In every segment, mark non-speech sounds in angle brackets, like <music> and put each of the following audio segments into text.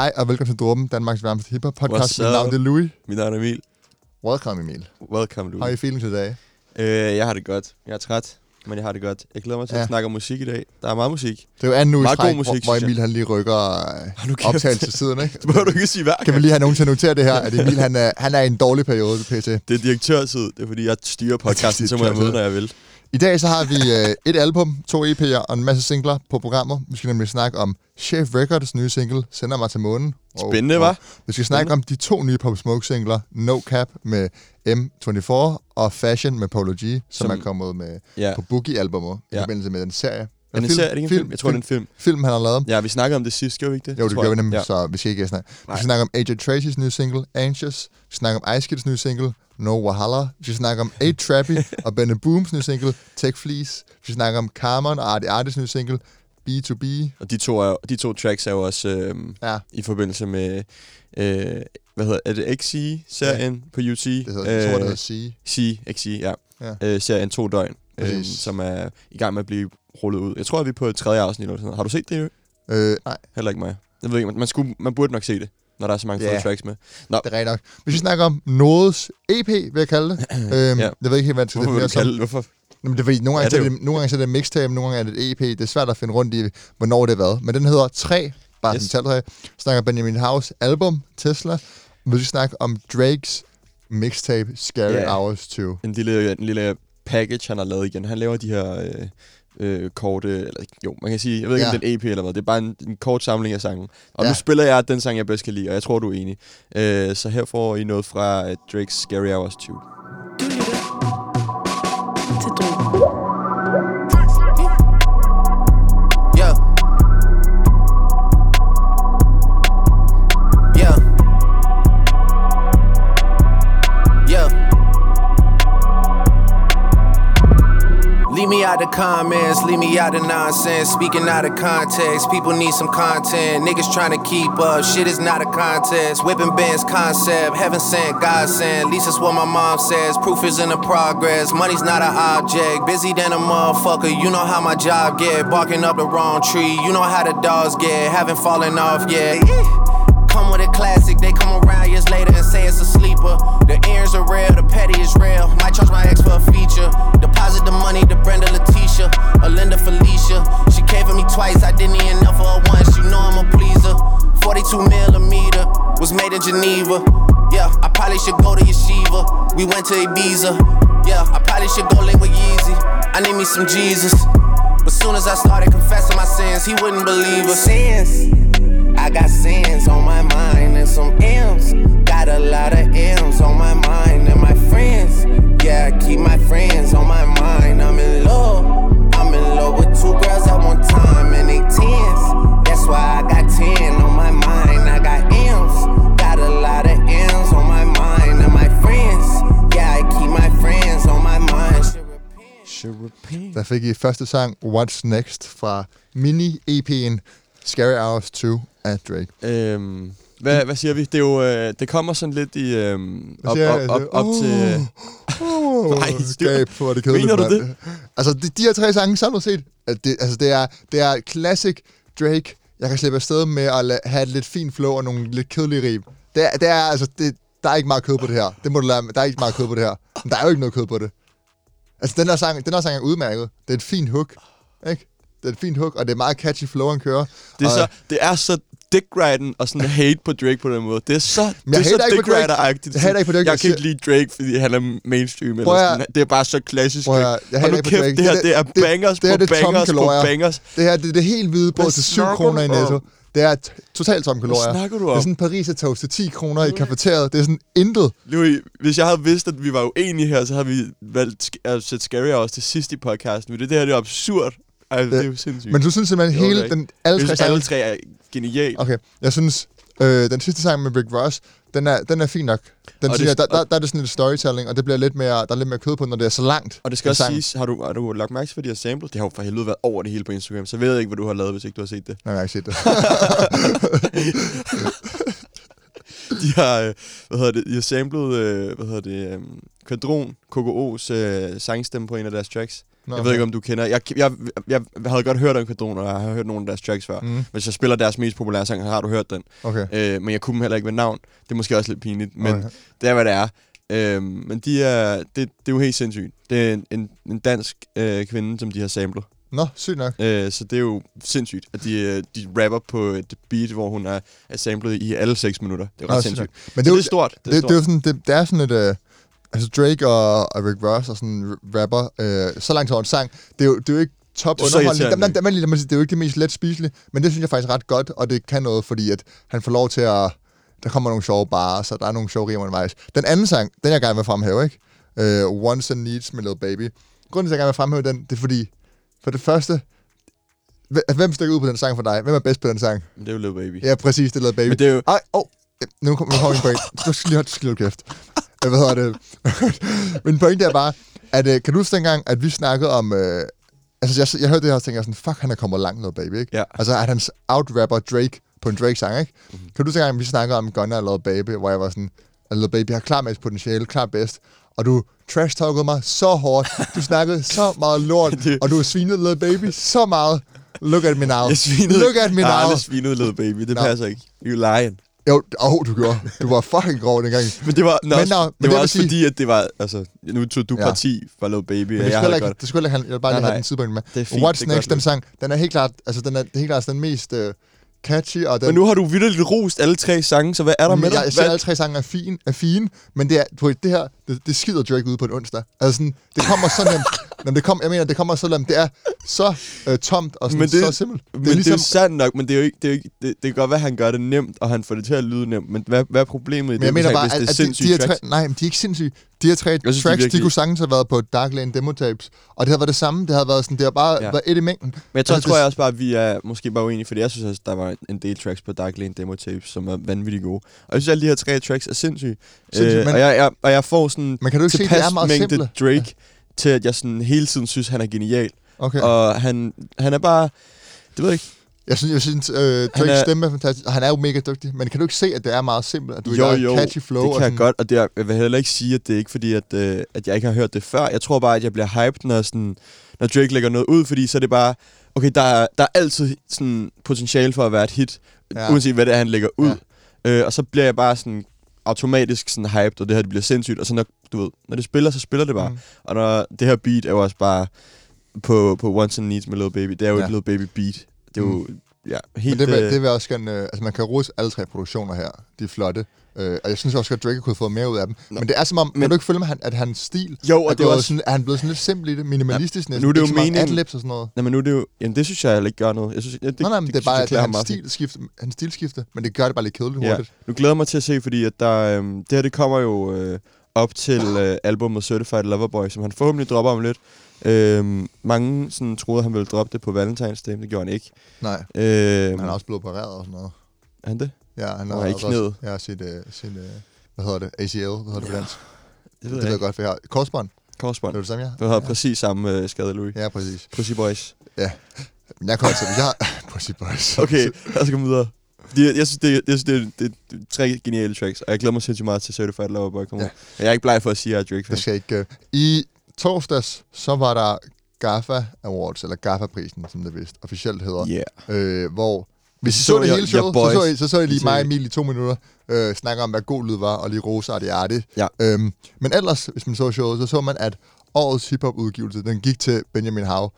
Hej og velkommen til Dråben, Danmarks varmeste hiphop podcast. Mit navn er Louis. Mit navn er Emil. Welcome Emil. Welcome, How du. are you feeling today? Øh, jeg har det godt. Jeg er træt, men jeg har det godt. Jeg glæder mig til Ja. at snakke om musik i dag. Der er meget musik. Det er jo anden uge Meget god musik, hvor, hvor. Emil han lige rykker øh, kæft. optagelsestiden, ikke? Det behøver du ikke sige hver Kan vi lige have nogen til at notere det her, at Emil han er, han er i en dårlig periode pt. Det er direktørtid. Det er fordi, jeg styrer podcasten, så må jeg møde, når jeg vil. I dag så har vi øh, et album, to EP'er og en masse singler på programmet. Vi skal nemlig snakke om Chef Records nye single, Sender mig til månen. Og- Spændende, hva'? Vi skal snakke om de to nye Pop Smoke singler, No Cap med M24 og Fashion med Polo G, som, Som- er kommet med Ja. på Boogie-albummet i Ja. forbindelse med den serie. Er det en serie? Er det ikke en film? Jeg tror, det er en film. film, han har lavet. Ja, vi snakkede om det sidst, gjorde vi ikke det? Jo, det gør vi nemlig, Ja. så vi skal ikke snakke. Vi skal snakke om AJ Tracy's nye single, Anxious. Vi skal snakke om Ice Kids nye single, No Wahala. Vi skal snakke om 8 Trappy <laughs> og Benny Booms nye single, Tech Fleece. Vi skal snakke om Carmon og Artie Artis nye single, B2B. Og de to, er, de to tracks er jo også øh, Ja, i forbindelse med... Øh, hvad hedder er det? XC-serien på UT? det hedder, jeg tror, det hedder C. C, XC, ja. Ja. ja. Øh, serien To Døgn, øh, som er i gang med at blive rullet ud. Jeg tror, at vi er på et tredje afsnit eller sådan noget. Har du set det? Jo? Øh, nej, Heller ikke mig. Jeg ved ikke, man, man, skulle, man burde nok se det, når der er så mange yeah. tracks med. det er rigtigt nok. Vi skal snakke om Nodes EP, vil jeg kalde det. <clears throat> øhm, Ja. Jeg ved ikke helt, hvad det skal Hvorfor vil du kalde det? Hvorfor? Jamen, det er fordi, nogle Ja, gange, det ja, er det det, nogle gange så er det mixtape, nogle gange er det et EP. Det er svært at finde rundt i, hvornår det er hvad. Men den hedder 3, bare yes. Som taltræ. Snakker Benjamin House album, Tesla. Vi skal snakke om Drakes mixtape, Scary Ja. Hours 2. En lille, en lille package, han har lavet igen. Han laver de her øh, øh, korte... Eller, jo, man kan sige... Jeg ved ikke, Ja. om det er en EP eller hvad. Det er bare en, en kort samling af sangen. Og Ja. nu spiller jeg den sang, jeg bedst kan lide, og jeg tror, du er enig. Øh, så her får I noget fra øh, Drake's Scary Hours 2. Me out the comments, leave me out the nonsense. Speaking out of context, people need some content. Niggas trying to keep up, shit is not a contest. Whipping bands concept, heaven sent, God sent. At least that's what my mom says. Proof is in the progress, money's not an object. Busy than a motherfucker, you know how my job get. Barking up the wrong tree, you know how the dogs get. Haven't fallen off yet. Come with a classic, they come around years later and say it's a sleeper. The earrings are real, the petty is real. Might charge my ex for a feature. Deposit the money to Brenda Letitia or Linda Felicia. She came for me twice, I didn't even know for her once. You know I'm a pleaser. 42 millimeter was made in Geneva. Yeah, I probably should go to Yeshiva. We went to Ibiza. Yeah, I probably should go link with Yeezy. I need me some Jesus. But soon as I started confessing my sins, he wouldn't believe us. Sins. I got sins on my mind and some M's. Got a lot of M's on my mind and my friends. Yeah, I keep my friends on my mind. I'm in love. I'm in love with two girls at one time and they tens. That's why I got 10 on my mind. I got M's. Got a lot of M's on my mind and my friends. Yeah, I keep my friends on my mind. Should repeat. Der fik I første sang, What's Next, fra mini-EP'en Scary Hours 2 af Drake. Øhm, hvad, hvad siger vi? Det, er jo, øh, det kommer sådan lidt i... Øhm, op, op, op, op til... Oh, Nej, skab, hvor det kedeligt. Mener du mand. Altså, de, de her tre sange samlet set, at det, altså, det er, det er classic Drake. Jeg kan slippe afsted med at la- have et lidt fint flow og nogle lidt kedelige rim. Det er, det er altså, det, der er ikke meget kød på det her. Det må du lade, der er ikke meget kød på det her. Men der er jo ikke noget kød på det. Altså, den her sang, den her sang er udmærket. Det er et fint hook, ikke? Det er et fint hook, og det er meget catchy flow, han kører. Det er, og, så, det er så dick og sådan hate på Drake på den måde. Det er så, det er så dick på rider-agtigt. Jeg hater ikke på Drake, Jeg jeg kan ikke lide Drake, fordi han er mainstream. Eller sådan. Det er bare så klassisk. Prøv jeg Hold hater ikke på Drake. det her Det- det er det- bangers det på det tomme bangers på bangers. Det her, det er det helt hvide brød Hvad til 7 snakker kroner i om? netto. Det er totalt tom kalorier. snakker du Det er om? sådan en parisertoast til 10 kroner i kafeteriet. Det er sådan intet. Louis, hvis jeg havde vidst, at vi var uenige her, så havde vi valgt at sætte Scary Hours til sidst i podcasten. Men det, det her det er absurd. Ej, det er jo sindssygt. Men du synes simpelthen hele det den, alle jeg tre alle tre er genialt. Okay, jeg synes, øh, den sidste sang med Rick Ross, den er, den er fin nok. Den Og synes det- der, der, der, er det sådan lidt storytelling, og det bliver lidt mere, der er lidt mere kød på, når det er så langt. Og det skal også sang. siges, har du, har du lagt mærke til, hvad de har samlet? Det har jo for helvede været over det hele på Instagram, så ved jeg ikke, hvad du har lavet, hvis ikke du har set det. Nej, jeg har ikke set det. <laughs> De har, øh, hvad hedder det, de har samlet, øh, hvad hedder det, Kvadron, KKO's øh, sangstemme på en af deres tracks. Nå, Jeg ved ikke, om du kender. Jeg, jeg, jeg, jeg havde godt hørt om Kvadron, og jeg har hørt nogle af deres tracks før. Mm, Hvis jeg spiller deres mest populære sang, har du hørt den. okay. Øh, men jeg kunne dem heller ikke med navn. Det er måske også lidt pinligt, men okay. det er, hvad det er. Øh, men de er, det, det er jo helt sindssygt. Det er en, en, en dansk øh, kvinde, som de har samlet. Nå, sygt nok. Øh, så det er jo sindssygt, at de, øh, de rapper på et beat, hvor hun er, er samlet i alle 6 minutter. Det er Nå, ret sygt sindssygt. Men Det, er stort. Det er det, stort. det, er jo sådan, det, det er sådan et... Øh, altså Drake og, og Rick Ross og sådan rapper øh, så langt over en sang, det er jo, det er jo ikke top er underholdning. lad mig sige, Det er jo ikke det mest let spiselige, men det synes jeg faktisk ret godt, og det kan noget, fordi at han får lov til at... Der kommer nogle sjove barer, så der er nogle sjove rimer undervejs. Den anden sang, den jeg gerne vil fremhæve, ikke? Uh, Wants and Needs med Little Baby. Grunden til, at jeg gerne vil fremhæve den, det er fordi, for det første, hv- hvem stikker ud på den sang for dig? Hvem er bedst på den sang? Det er jo Lil Baby. Ja, præcis, det er Little Baby. Men det er jo... Ej, oh, nu kommer kom min point. Du skal lige holde kæft. Øh, Hvad hedder det? <laughs> Min pointe er bare, at øh, kan du huske dengang, at vi snakkede om... Øh, altså, jeg, jeg hørte det her, og tænkte jeg sådan, fuck, han er kommet langt noget, baby, ikke? Ja. Altså, at han out-rapper Drake på en Drake-sang, ikke? Mhm. Mm-hmm. Kan du huske dengang, vi snakkede om Gunna og Lil Baby, hvor jeg var sådan, at Lil Baby har klar mest potentiale, klar bedst, og du trash-talkede mig så hårdt, du snakkede så meget lort, <laughs> og du svinede Lil Baby så meget. Look at me now. Jeg svinede... Look at me Jeg har now. aldrig svinet Lil Baby. Det Nå. passer ikke. You lying. Jo, oh, du gjorde. Du var fucking grov dengang. <laughs> Men det var, nå, Men men, nå, men det det var også sige- fordi, at det var... Altså, nu tog du Ja. parti for Lil Baby, Men det jeg havde ikke, godt... det skulle ikke, jeg vil bare lige Nej, have nej. den tidspunkt med. Det er fint, What's det Next, den sang, den er helt klart, altså den er, det er helt klart den mest uh, catchy, og den... Men nu har du vildt rost alle tre sange, så hvad er der med jeg, dig? jeg siger, alle tre sange er fine, er fine men det, er, du det her, det, det skider Drake ud på en onsdag. Altså sådan, det kommer så <laughs> nemt. Når det kom, jeg mener, det kommer så. Det er så øh, tomt og sådan, Men det- så simpelt. Men det er, ligesom- jo sandt nok, men det er jo ikke, det, er jo ikke, det, det kan godt være, at han gør det nemt, og han får det til at lyde nemt, men hvad, hvad er problemet i Men jeg det, mener bare, hvis det at, er at de, sindssygt de her tre, tracks? nej, men de er ikke sindssyge. De her tre synes, de er tracks, de, virkelig- kunne sagtens have været på Dark Lane demo tapes, og det havde været det samme. Det havde været sådan, det har bare Ja. ja. været et i mængden. Men jeg tror, Altså, tror det- jeg også bare, at vi er måske bare uenige, fordi jeg synes også, der var en del tracks på Dark Lane demo tapes, som er vanvittigt gode. Og jeg synes, alle de her tre tracks er sindssyge. Sindssygt, øh, men- og, jeg, jeg, og jeg får sådan Men kan du ikke se, det er meget mængde simple? Drake, til at jeg sådan hele tiden synes, han er genial. Okay. Og han, han er bare... Det ved jeg ikke. Jeg synes, jeg synes øh, Drake's er- stemme er fantastisk, og han er jo mega dygtig. Men kan du ikke se, at det er meget simpelt? At du jo, jo, catchy flow? det og kan jeg sådan, godt, og det er, jeg vil heller ikke sige, at det er ikke fordi, at, øh, at jeg ikke har hørt det før. Jeg tror bare, at jeg bliver hyped, når, sådan, når Drake lægger noget ud, fordi så er det bare, okay, der er, der er altid sådan potentiale for at være et hit, ja. uanset hvad det er, han lægger ud. Ja. Øh, og så bliver jeg bare sådan automatisk sådan hyped, og det her det bliver sindssygt, og så når, du ved, når det spiller, så spiller det bare. Mm. Mm. Og når det her beat er jo også bare på, på Once and Needs med Lil Baby, det er jo Ja. ja. et Lil Baby beat. Det er jo, ja, Men helt... det vil, øh, det vil også gerne... Øh, altså, man kan rose alle tre produktioner her. De er flotte. Øh, og jeg synes også, at Drake kunne have fået mere ud af dem. Nå. Men det er som om... Men, kan du ikke følge med, at, han- at hans stil jo, er, og det er gået også... sådan, er han blevet sådan lidt simpel i det? Minimalistisk Ja, næsten. nu er det jo Ikke så meningen- adlibs og sådan noget. Nej, men nu er det jo... Jamen, det synes jeg heller ikke gør noget. Jeg synes, ja, det, Nej, nej, men det, er synes bare, jeg at det er klæder hans stilskifte, hans stilskifte, men det gør det bare lidt kedeligt Ja. hurtigt. Nu glæder jeg mig til at se, fordi at der, øhm, det her det kommer jo øh, op til øh, albumet Certified Loverboy, som han forhåbentlig dropper om lidt. Øhm, mange sådan, troede, han ville droppe det på Valentine's Day, men det gjorde han ikke. Nej, Øhm, han er også blevet opereret og sådan noget. er han det? Ja, han har i også- knæet. Ja, sit, uh, sit uh, hvad hedder det? ACL, hvad hedder det på dansk? Det Det ved jeg godt, for jeg har. Korsbånd, Korsbånd. det er det samme, ja? Du har ja. præcis samme øh, skade, Louis. Ja, præcis. Pussy Boys. Jeg kommer til, jeg <laughs> Pussy Boys. Okay, lad os komme videre. De, jeg synes, det, jeg synes det, er, det er tre geniale tracks, og jeg glæder mig sindssygt meget til Certified Loverboy kommer. Ja. Ja. Jeg er ikke bleg for at sige, at jeg er Drake-fan. Det skal ikke... Uh, I torsdags, så var der GAFA Awards, eller GAFA-prisen, som det vist officielt hedder, Yeah. øh, hvor... Hvis I Så så det jeg- hele showet, så, så. I, så så I lige mig og Emil i to minutter øh, snakke om, hvad god lyd var, og lige rose Artie Artie. Ja. Øhm, men ellers, hvis man så showet, så så man, at årets hiphop-udgivelse, den gik til Benjamin Hav.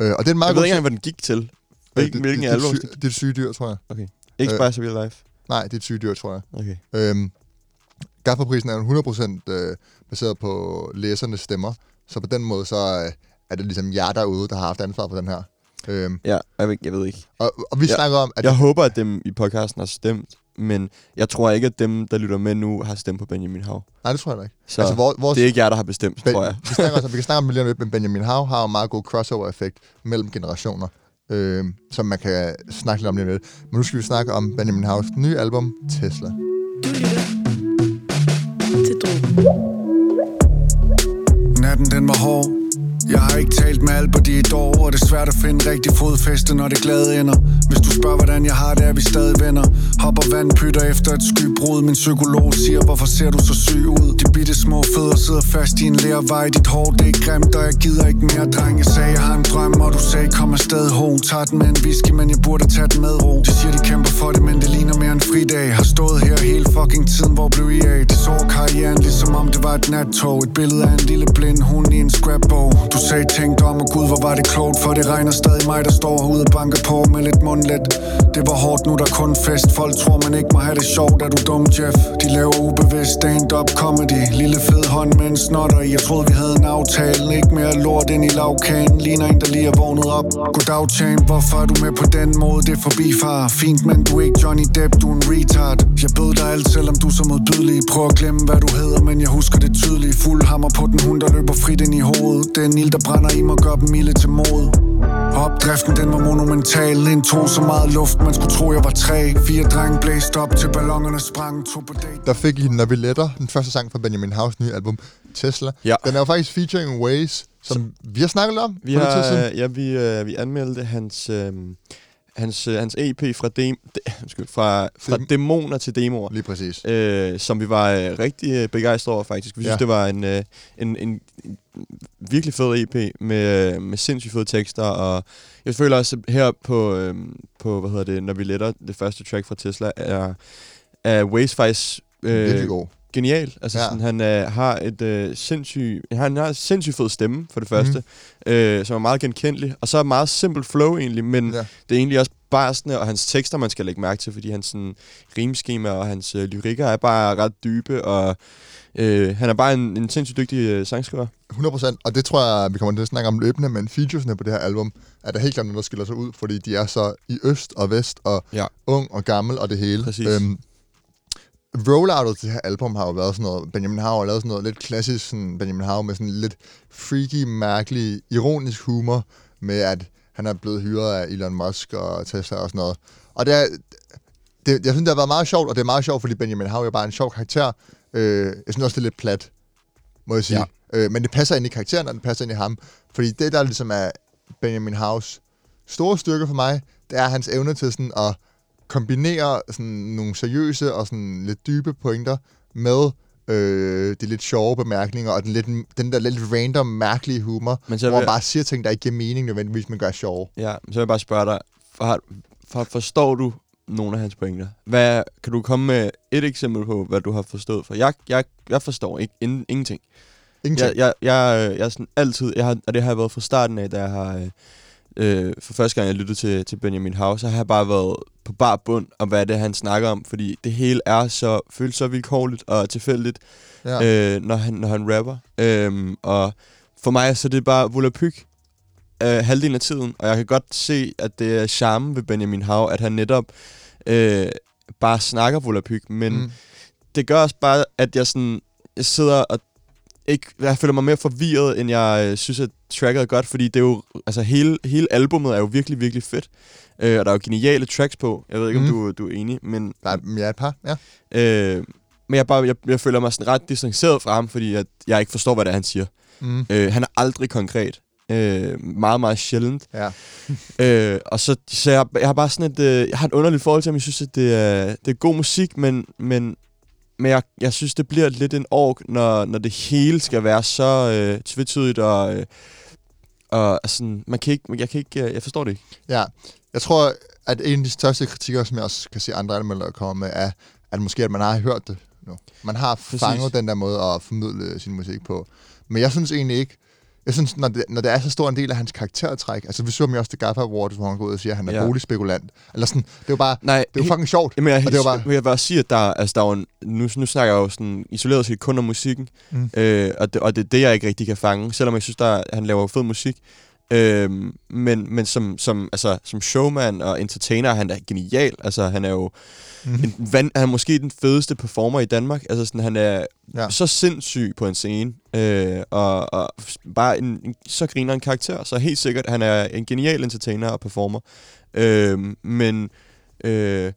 Øh, og det er meget Jeg ved ikke engang, hvad den gik til. Hvilken, det, hvilken det, album? det, det, det er et syge dyr, tror jeg. Ikke øh, Spice of Your Life. Nej, det er et syge dyr, tror jeg. Okay. Øhm, Gafferprisen er jo 100% øh, baseret på læsernes stemmer, så på den måde så øh, er det ligesom jer derude, der har haft ansvar for den her. Øhm, Ja, jeg ved, jeg ved ikke. og, og vi Ja, snakker om, at Jeg håber, at dem i podcasten har stemt, men jeg tror ikke, at dem, der lytter med nu, har stemt på Benjamin Hav. nej, det tror jeg da ikke. Så altså, hvor, vores, det er ikke jer, der har bestemt, Ben, tror jeg. vi, snakker også, vi kan <laughs> snakke om det lidt, men Benjamin Hav har en meget god crossover-effekt mellem generationer, øh, som man kan snakke lidt om lige om lidt. Men nu skal vi snakke om Benjamin Havs nye album, Tesla. Du lytter til Drogen. Natten den var hård, jeg har ikke talt med alt på de et år Og det er svært at finde rigtig fodfæste Når det glade ender. Hvis du spørger hvordan jeg har det Er vi stadig venner. Hopper vandpytter efter et skybrud Min psykolog siger Hvorfor ser du så syg ud? De bitte små fødder sidder fast i en lærvej Dit hår det er grimt Og jeg gider ikke mere dreng Jeg sagde jeg. Har en drøm Og du sagde kom afsted ho. Tag den med en whisky Men jeg burde tage den med ro. De siger de kæmper for det Men det ligner mere en fridag. Har stået her hele fucking tiden Hvor blev I af? Det så karrieren ligesom om det var et nattog. Et billede af en lille blind hund i en scrapbog. Du sagde tænkt om og gud hvor var det klogt For det regner stadig mig der står herude og banker på med lidt mundlet. Det var hårdt nu der kun fest. Folk tror man ikke må have det sjovt. Er du dum Jeff? De laver ubevidst stand-up comedy. Lille fed hånd med en snotter i. Jeg troede vi havde en aftale. Ikke mere lort ind i lavkagen. Ligner en der lige er vågnet op. Goddag champ. Hvorfor er du med på den måde? Det er forbi far. Fint men du er ikke Johnny Depp. Du er en retard. Jeg bød dig alt selvom du er så modbydelig. Prøv at glemme hvad du hedder Men jeg husker det tydeligt. Fuld hammer på den hund der løber frit ind i hovedet. Den ild der brænder i mig Gør dem milde til mod Opdriften den var monumental En tog så meget luft Man skulle tro jeg var tre Fire drenge blæste op til ballongerne sprang To på date Der fik I Når vi letter, den første sang fra Benjamin House nye album, Tesla. Ja. Den er jo faktisk featuring Waze, som vi har snakket om. Vi, har, ja, vi, øh, vi anmeldte hans, øh, hans, øh, hans EP fra, dem, de, <laughs> undskyld, fra, fra Dem- dæmoner til demoer. Lige præcis. øh, som vi var øh, rigtig øh, begejstrede over faktisk. Vi synes, Ja. det var en, øh, en, en, en virkelig fed EP med, øh, med sindssygt fede tekster, og jeg føler også her på, øh, på hvad hedder det, når vi letter det første track fra Tesla, er, er Waze faktisk øh, Virkelig god. Genial. Altså Ja. sådan, han øh, har et øh, sindssygt, han har en sindssygt fed stemme, for det første, mm. øh, som er meget genkendelig, og så er meget simpelt flow egentlig, men Ja. det er egentlig også sådan, og hans tekster, man skal lægge mærke til, fordi hans sådan, rimskema og hans øh, lyrikker er bare ret dybe, og øh, han er bare en, en sindssygt dygtig øh, sangskriver. 100%, og det tror jeg, vi kommer til at snakke om løbende, men featuresne på det her album, er der helt klart noget, der skiller sig ud, fordi de er så i øst og vest, og Ja. ung og gammel, og det hele. Præcis. Rolloutet til det her album har jo været sådan noget, Benjamin Howe har lavet sådan noget lidt klassisk sådan Benjamin Howe med sådan lidt freaky, mærkelig, ironisk humor, med at han er blevet hyret af Elon Musk og Tesla og sådan noget. Og det er, det, jeg synes, det har været meget sjovt, og det er meget sjovt, fordi Benjamin Howe er bare en sjov karakter. Øh, jeg synes også, det er lidt plat, må jeg sige. Ja. Øh, men det passer ind i karakteren, og det passer ind i ham. Fordi det, der ligesom er Benjamin House store styrke for mig, det er hans evne til sådan at kombinere sådan nogle seriøse og sådan lidt dybe pointer med øh, de lidt sjove bemærkninger og den, lidt, den der lidt random, mærkelige humor, Men så hvor man bare siger ting, der ikke giver mening nødvendigvis, men gør sjove. Ja, så vil jeg bare spørge dig, for, for, forstår du nogle af hans pointer? Hvad, kan du komme med et eksempel på, hvad du har forstået? For jeg, jeg, jeg forstår ikke in, ingenting. Ingenting. Jeg, jeg, jeg, øh, jeg er sådan altid, jeg har, og det har jeg været fra starten af, da jeg har, øh, øh, for første gang jeg lyttede til, til Benjamin House, så har jeg bare været på bar bund om, hvad det er, han snakker om, fordi det hele er så, føles så vilkårligt og tilfældigt, ja. øh, når, han, når han rapper. Øhm, og for mig så er det bare volapyk øh, halvdelen af tiden, og jeg kan godt se, at det er charmen ved Benjamin Howe, at han netop øh, bare snakker volapyk, men mm. det gør også bare, at jeg sådan, jeg sidder og ikke, jeg føler mig mere forvirret, end jeg øh, synes, at tracket er godt, fordi det er jo, altså hele, hele albummet er jo virkelig, virkelig fedt. Øh, og der er jo geniale tracks på. Jeg ved ikke, Mm. om du, du er enig, men Nej, men jeg er et par, ja. Øh, men jeg, bare, jeg, jeg føler mig sådan ret distanceret fra ham, fordi at jeg ikke forstår, hvad det er, han siger. Mm. Øh, han er aldrig konkret. Øh, meget, meget sjældent. Ja. <laughs> Øh, og så, så jeg, jeg har bare sådan et, øh, jeg har et underligt forhold til ham. Jeg synes, at det er, det er god musik, men, men, men jeg, jeg synes, det bliver lidt en ork, når, når det hele skal være så øh, tvetydigt og... Øh, og sådan, man kan ikke, jeg kan ikke, øh, jeg forstår det ikke. Ja, jeg tror, at en af de største kritikker, som jeg også kan se andre anmeldere komme med, er, at måske at man har hørt det nu. Man har Præcis. fanget den der måde at formidle sin musik på. Men jeg synes egentlig ikke, jeg synes, når det, når det er så stor en del af hans karaktertræk, altså vi så ham jo også til Gaffa Awards, hvor han går ud og siger, at han er ja. Boligspekulant. Eller sådan, det er jo bare, Nej, det he- fucking sjovt. Jamen, jeg, Og det var bare- bare... jeg vil også sige, at der, altså, der er en, nu, nu snakker jeg jo sådan isoleret set kun om musikken, mm. øh, og, det, og det er det, jeg ikke rigtig kan fange, selvom jeg synes, der, han laver fed musik. Øh, men men som, som, altså, som showman og entertainer er han er genial. Altså, han er jo Mhm. en van, han er måske den fedeste performer i Danmark. Altså, sådan, han er Ja. så sindssyg på en scene, øh, og, og bare en, en, så griner en karakter. Så helt sikkert, han er en genial entertainer og performer. Øh, men... Øh,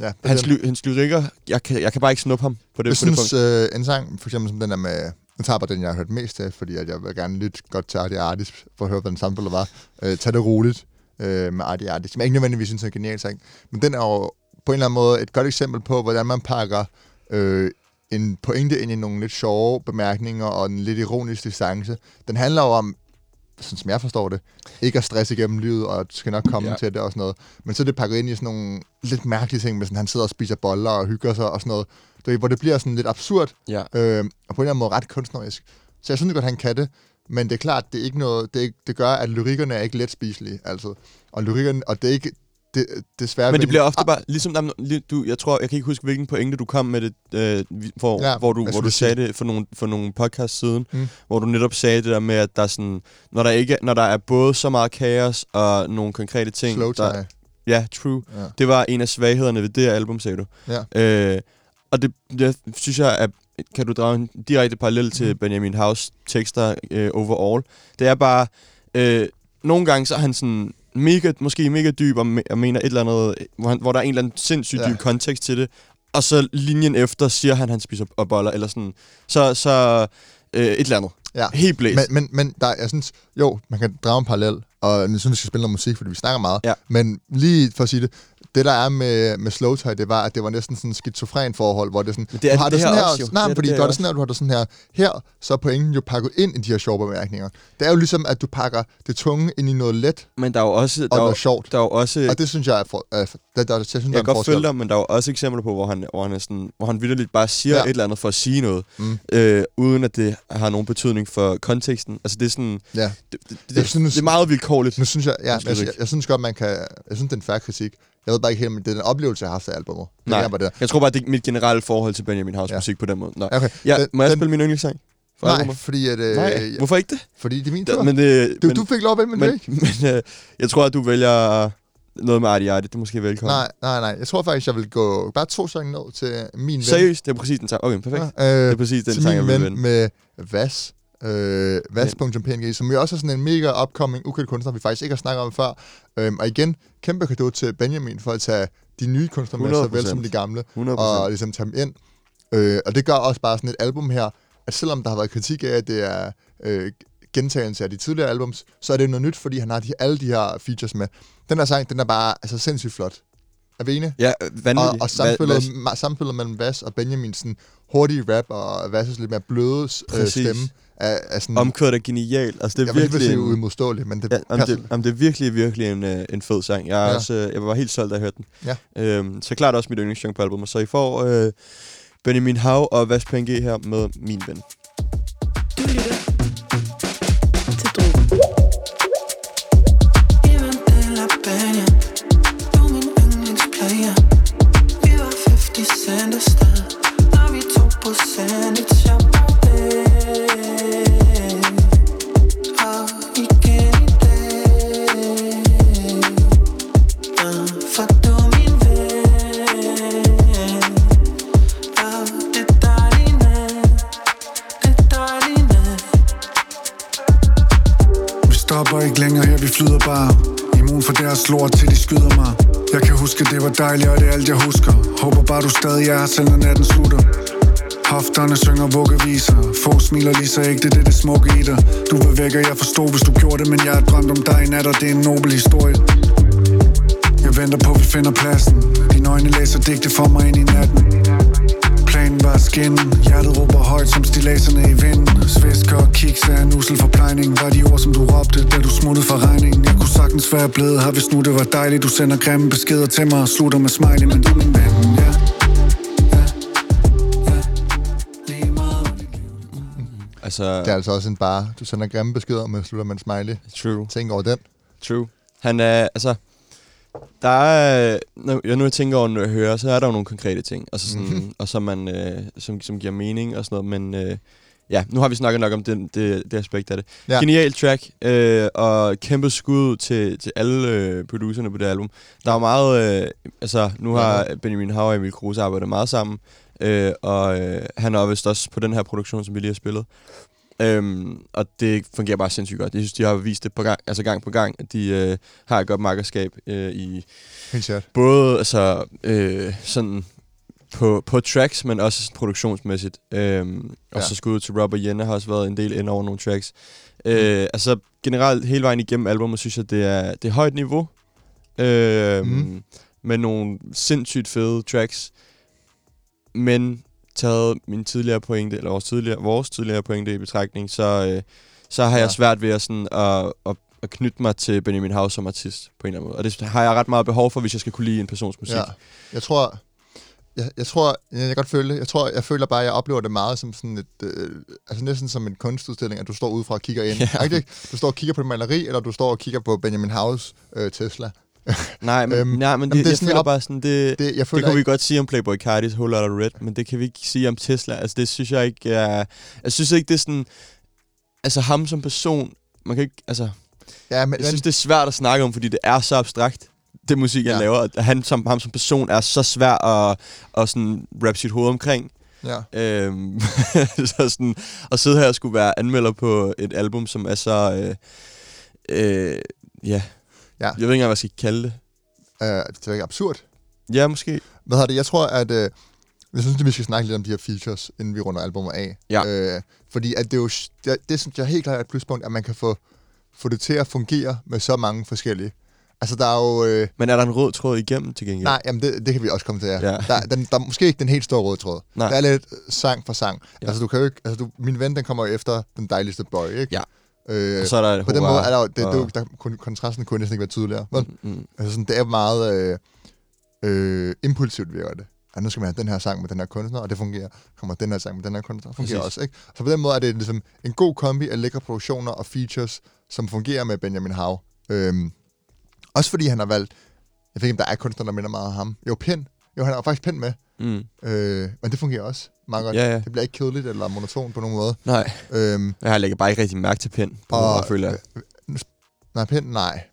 Ja, Hans, ly, hans lyrikker, jeg kan, jeg kan bare ikke snuppe ham på det, jeg på det synes, punkt. øh, en sang, for eksempel som den der med Nu tager jeg bare den, jeg har hørt mest af, fordi at jeg vil gerne lytte godt til Artie Artis, for at høre, hvad den samtale var. Øh, tag det roligt øh, med Artie Artis, som jeg ikke nødvendigvis synes er en genial sang. Men den er jo på en eller anden måde et godt eksempel på, hvordan man pakker øh, en pointe ind i nogle lidt sjove bemærkninger og en lidt ironisk distance. Den handler jo om, sådan som jeg forstår det, ikke at stresse igennem livet, og skal nok komme ja. til det og sådan noget. Men så er det pakket ind i sådan nogle lidt mærkelige ting, med sådan, han sidder og spiser boller og hygger sig og sådan noget. Du ved, hvor det bliver sådan lidt absurd, Ja. øh, og på en eller anden måde ret kunstnerisk. Så jeg synes godt, han kan det, men det er klart, det er ikke noget, det, det gør, at lyrikkerne er ikke let spiselige, altså. Og lyrikkerne, og det er ikke, det, desværre... Men det bliver ofte bare, ligesom, du, jeg tror, jeg kan ikke huske, hvilken pointe du kom med det, øh, hvor, Ja, hvor du, hvor du sagde det for nogle, for nogle podcast siden, Mm. hvor du netop sagde det der med, at der er sådan, når der, ikke, når der er både så meget kaos og nogle konkrete ting. Slow der. Ja, true. Ja. Det var en af svaghederne ved det her album, sagde du. Ja. Øh, og det, det synes jeg, at kan du drage en direkte parallel til Mhm. Benjamin House tekster øh, overall. Det er bare, øh, nogle gange så er han sådan mega, måske mega dyb og, me- og mener et eller andet, hvor, han, hvor der er en eller anden sindssygt Ja. dyb kontekst til det, og så linjen efter siger han, at han spiser og boller, eller sådan. Så, så øh, et eller andet. Ja. Helt blæst. Men, men, men der, jeg synes, jo, man kan drage en parallel, og jeg synes, vi skal spille noget musik, fordi vi snakker meget. Ja. Men lige for at sige det, det der er med, med Slow Tie, det var, at det var næsten sådan en skizofren forhold, hvor det er sådan, Men det er du har det sådan her også. Nej, Det er fordi det her det sådan her, du har det sådan her, her, så er pointen jo pakket ind i de her sjove bemærkninger. Det er jo ligesom, at du pakker det tunge ind i noget let Men der er jo også... Der og er, jo- sjovt. der er jo også Og det synes jeg er, for, er, for- der, der, jeg synes, der Jeg kan godt følge dig, men der er jo også eksempler på, hvor han, hvor han, er sådan, hvor han vidderligt bare siger Ja. et eller andet for at sige noget, Mm. øh, uden at det har nogen betydning for konteksten. Altså det er sådan, Ja. det, det, det, Jeg synes- det er meget vilkårligt. Nu synes jeg, ja, jeg, jeg, ikke. jeg, synes godt, man kan... Jeg synes, det er en færre kritik. Jeg ved bare ikke helt, men det er den oplevelse, jeg har haft af albumet. Det Nej. bare det. Jeg tror bare, det er mit generelle forhold til Benjamin House Ja. ja. musik på den måde. Nå. Okay. Ja, den- må jeg den- spille min yndlingssang? For Nej, albumet? fordi, at, øh, Nej, ja, hvorfor ikke det? fordi det er min tur. men det du, men, du fik lov at vælge, men, men, ikke. men øh, jeg tror, at du vælger noget med Artie Artie. Det er måske velkommen. Nej, nej, nej. Jeg tror faktisk, jeg vil gå bare to sange ned til min ven. Seriøst? Det er præcis den sang. Okay, perfekt. Ja, Det øh, er præcis den sang, jeg vil ven vende. med Vas. Øh, Vas.png, som jo også er sådan en mega upcoming, ukendt kunstner, vi faktisk ikke har snakket om før. Øhm, og igen, kæmpe kado til Benjamin for at tage de nye kunstnere med, såvel 100%. som de gamle. 100%. og ligesom tage dem ind. Øh, og det gør også bare sådan et album her, at selvom der har været kritik af, at det er øh, gentagelse af de tidligere albums, så er det noget nyt, fordi han har de, alle de her features med. Den her sang, den er bare altså sindssygt flot. Er vi enige? Ja, Og, vanvittigt. og samspillet, Hvad- ma- samspillet mellem Vas og Benjamin, sådan hurtige rap, og Vas' lidt mere bløde øh, stemme, er, er sådan, Omkørt er genialt. Altså, det er jeg vil ikke virkelig... sige en- uimodståeligt, men det, Ja, passer. det, jamen, det er virkelig, virkelig en, øh, en fed sang. Jeg, er Ja. også, øh, jeg var helt solgt, da jeg hørte den. Ja. Øhm, så klart også mit yndlingssong på albumet. Så I får øh, Benjamin Hav og Vas PNG her med Min Ven. Du lytter huske, dejligt, og det er alt, jeg husker. Håber bare, du stadig er her, selv når natten slutter. Hofterne synger vuggeviser. Få smiler lige så ægte, det er det smukke i dig. Du vil væk, og jeg forstod, hvis du gjorde det Men jeg har drømt om dig i nat, og det er en nobel historie. Jeg venter på, at vi finder pladsen. Dine øjne læser digte for mig ind i natten. Planen var at skinne Hjertet råber højt som stilaserne i vinden Svisker og kiks er en usel forplejning Var de ord som du råbte, da du smuttede fra regningen? Jeg kunne sagtens være blevet her, hvis nu det var dejligt. Du sender grimme beskeder til mig og slutter med smiley Men du er min ven, ja Altså, Det er altså også en bare, du sender grimme beskeder, men slutter med en smiley. true. Tænk over den. True. Han er, altså... Der er, når jeg nu tænker over, når jeg hører, så er der jo nogle konkrete ting, altså sådan, Mhm. mm-hmm. og som, man, øh, som, som giver mening og sådan noget, men øh, ja, nu har vi snakket nok om det, det, det aspekt af det. Ja. Ja. Genial track, øh, og kæmpe skud til, til alle øh, producerne på det album. Der er meget, øh, altså nu har Benjamin Hauer og Emil Kruse arbejdet meget sammen, øh, og øh, han er vist også på den her produktion, som vi lige har spillet. Øhm, og det fungerer bare sindssygt godt. Jeg synes, de har vist det på gang, altså gang på gang, at de øh, har et godt markedskab øh, i både altså, øh, sådan på, på tracks, men også sådan produktionsmæssigt. Øhm, og Ja. så skud til Rob og Jenne har også været en del ind over nogle tracks. Øh, altså generelt hele vejen igennem albumet, synes jeg, det er, det er højt niveau. Øh, mm. Med nogle sindssygt fede tracks. Men taget min tidligere pointe, eller vores tidligere, vores tidligere pointe i betragtning, så, øh, så har jeg Ja. svært ved at, sådan, at, at, at knytte mig til Benjamin House som artist på en eller anden måde. Og det har jeg ret meget behov for, hvis jeg skal kunne lide en persons musik. Ja. Jeg tror, jeg, jeg tror, jeg, jeg kan godt føle det. Jeg tror, jeg føler bare, at jeg oplever det meget som sådan et, øh, altså næsten som en kunstudstilling, at du står udefra og kigger ind. Ja. Ikke? Du står og kigger på et maleri, eller du står og kigger på Benjamin House øh, Tesla. <laughs> Nej, men, Øhm, nej, men jamen, det, det er jeg sådan, føler op- bare sådan, det, Det, jeg det føler kunne vi ikke, godt sige om Playboy Cardis Whole Lotta Red, men det kan vi ikke sige om Tesla. Altså, det synes jeg ikke er... Jeg synes ikke, det er sådan... Altså, ham som person... Man kan ikke... Altså, ja, men, jeg synes, det er svært at snakke om, fordi det er så abstrakt, det musik, han Ja. laver. At han som, ham som person er så svær at, at sådan rap sit hoved omkring. ja. Øhm, <laughs> så sådan, at sidde her og skulle være anmelder på et album, som er så... Øh, øh, ja. Ja. Jeg ved ikke engang, hvad jeg skal kalde det. Øh, det er ikke absurd. Ja, måske. Hvad hedder det? Jeg tror, at... Øh, jeg synes, at vi skal snakke lidt om de her features, inden vi runder albumet af. Ja. Øh, fordi at det er jo... Det, det synes jeg helt klart er et pluspunkt, at man kan få, få det til at fungere med så mange forskellige. Altså, der er jo... Øh, Men er der en rød tråd igennem til gengæld? Nej, jamen det, det kan vi også komme til, ja. Ja. Der, den, der er måske ikke den helt store røde tråd. Nej. Der er lidt øh, sang for sang. Ja. Ja. Altså, du kan jo ikke... Altså, du, min ven, den kommer jo efter den dejligste boy, ikke? Ja. Øh, Og så er der på den Hurra, måde er der. Det, og- det, der, kontrasten kunne næsten ikke være tydeligere. Vel? Mm, mm. Altså, sådan, det er meget øh, øh, impulsivt, virker det. Ja, nu skal man have den her sang med den her kunstner, og det fungerer. Kommer den her sang med den her kunstner, og fungerer Præcis. også. Ikke? Så på den måde er det ligesom en god kombi af lækre produktioner og features, som fungerer med Benjamin Hav. Øhm, også fordi han har valgt... Jeg ved ikke, om der er kunstnere, der minder meget om ham. Jo, Pind. Jo, han er faktisk Pind med. Mm. Øh, men det fungerer også meget godt. Ja, ja. Det bliver ikke kedeligt eller monotont på nogen måde. Nej, Øhm, jeg har lægger bare ikke rigtig mærke til Pind. På Og- måde, føler jeg. nej, Pind, nej.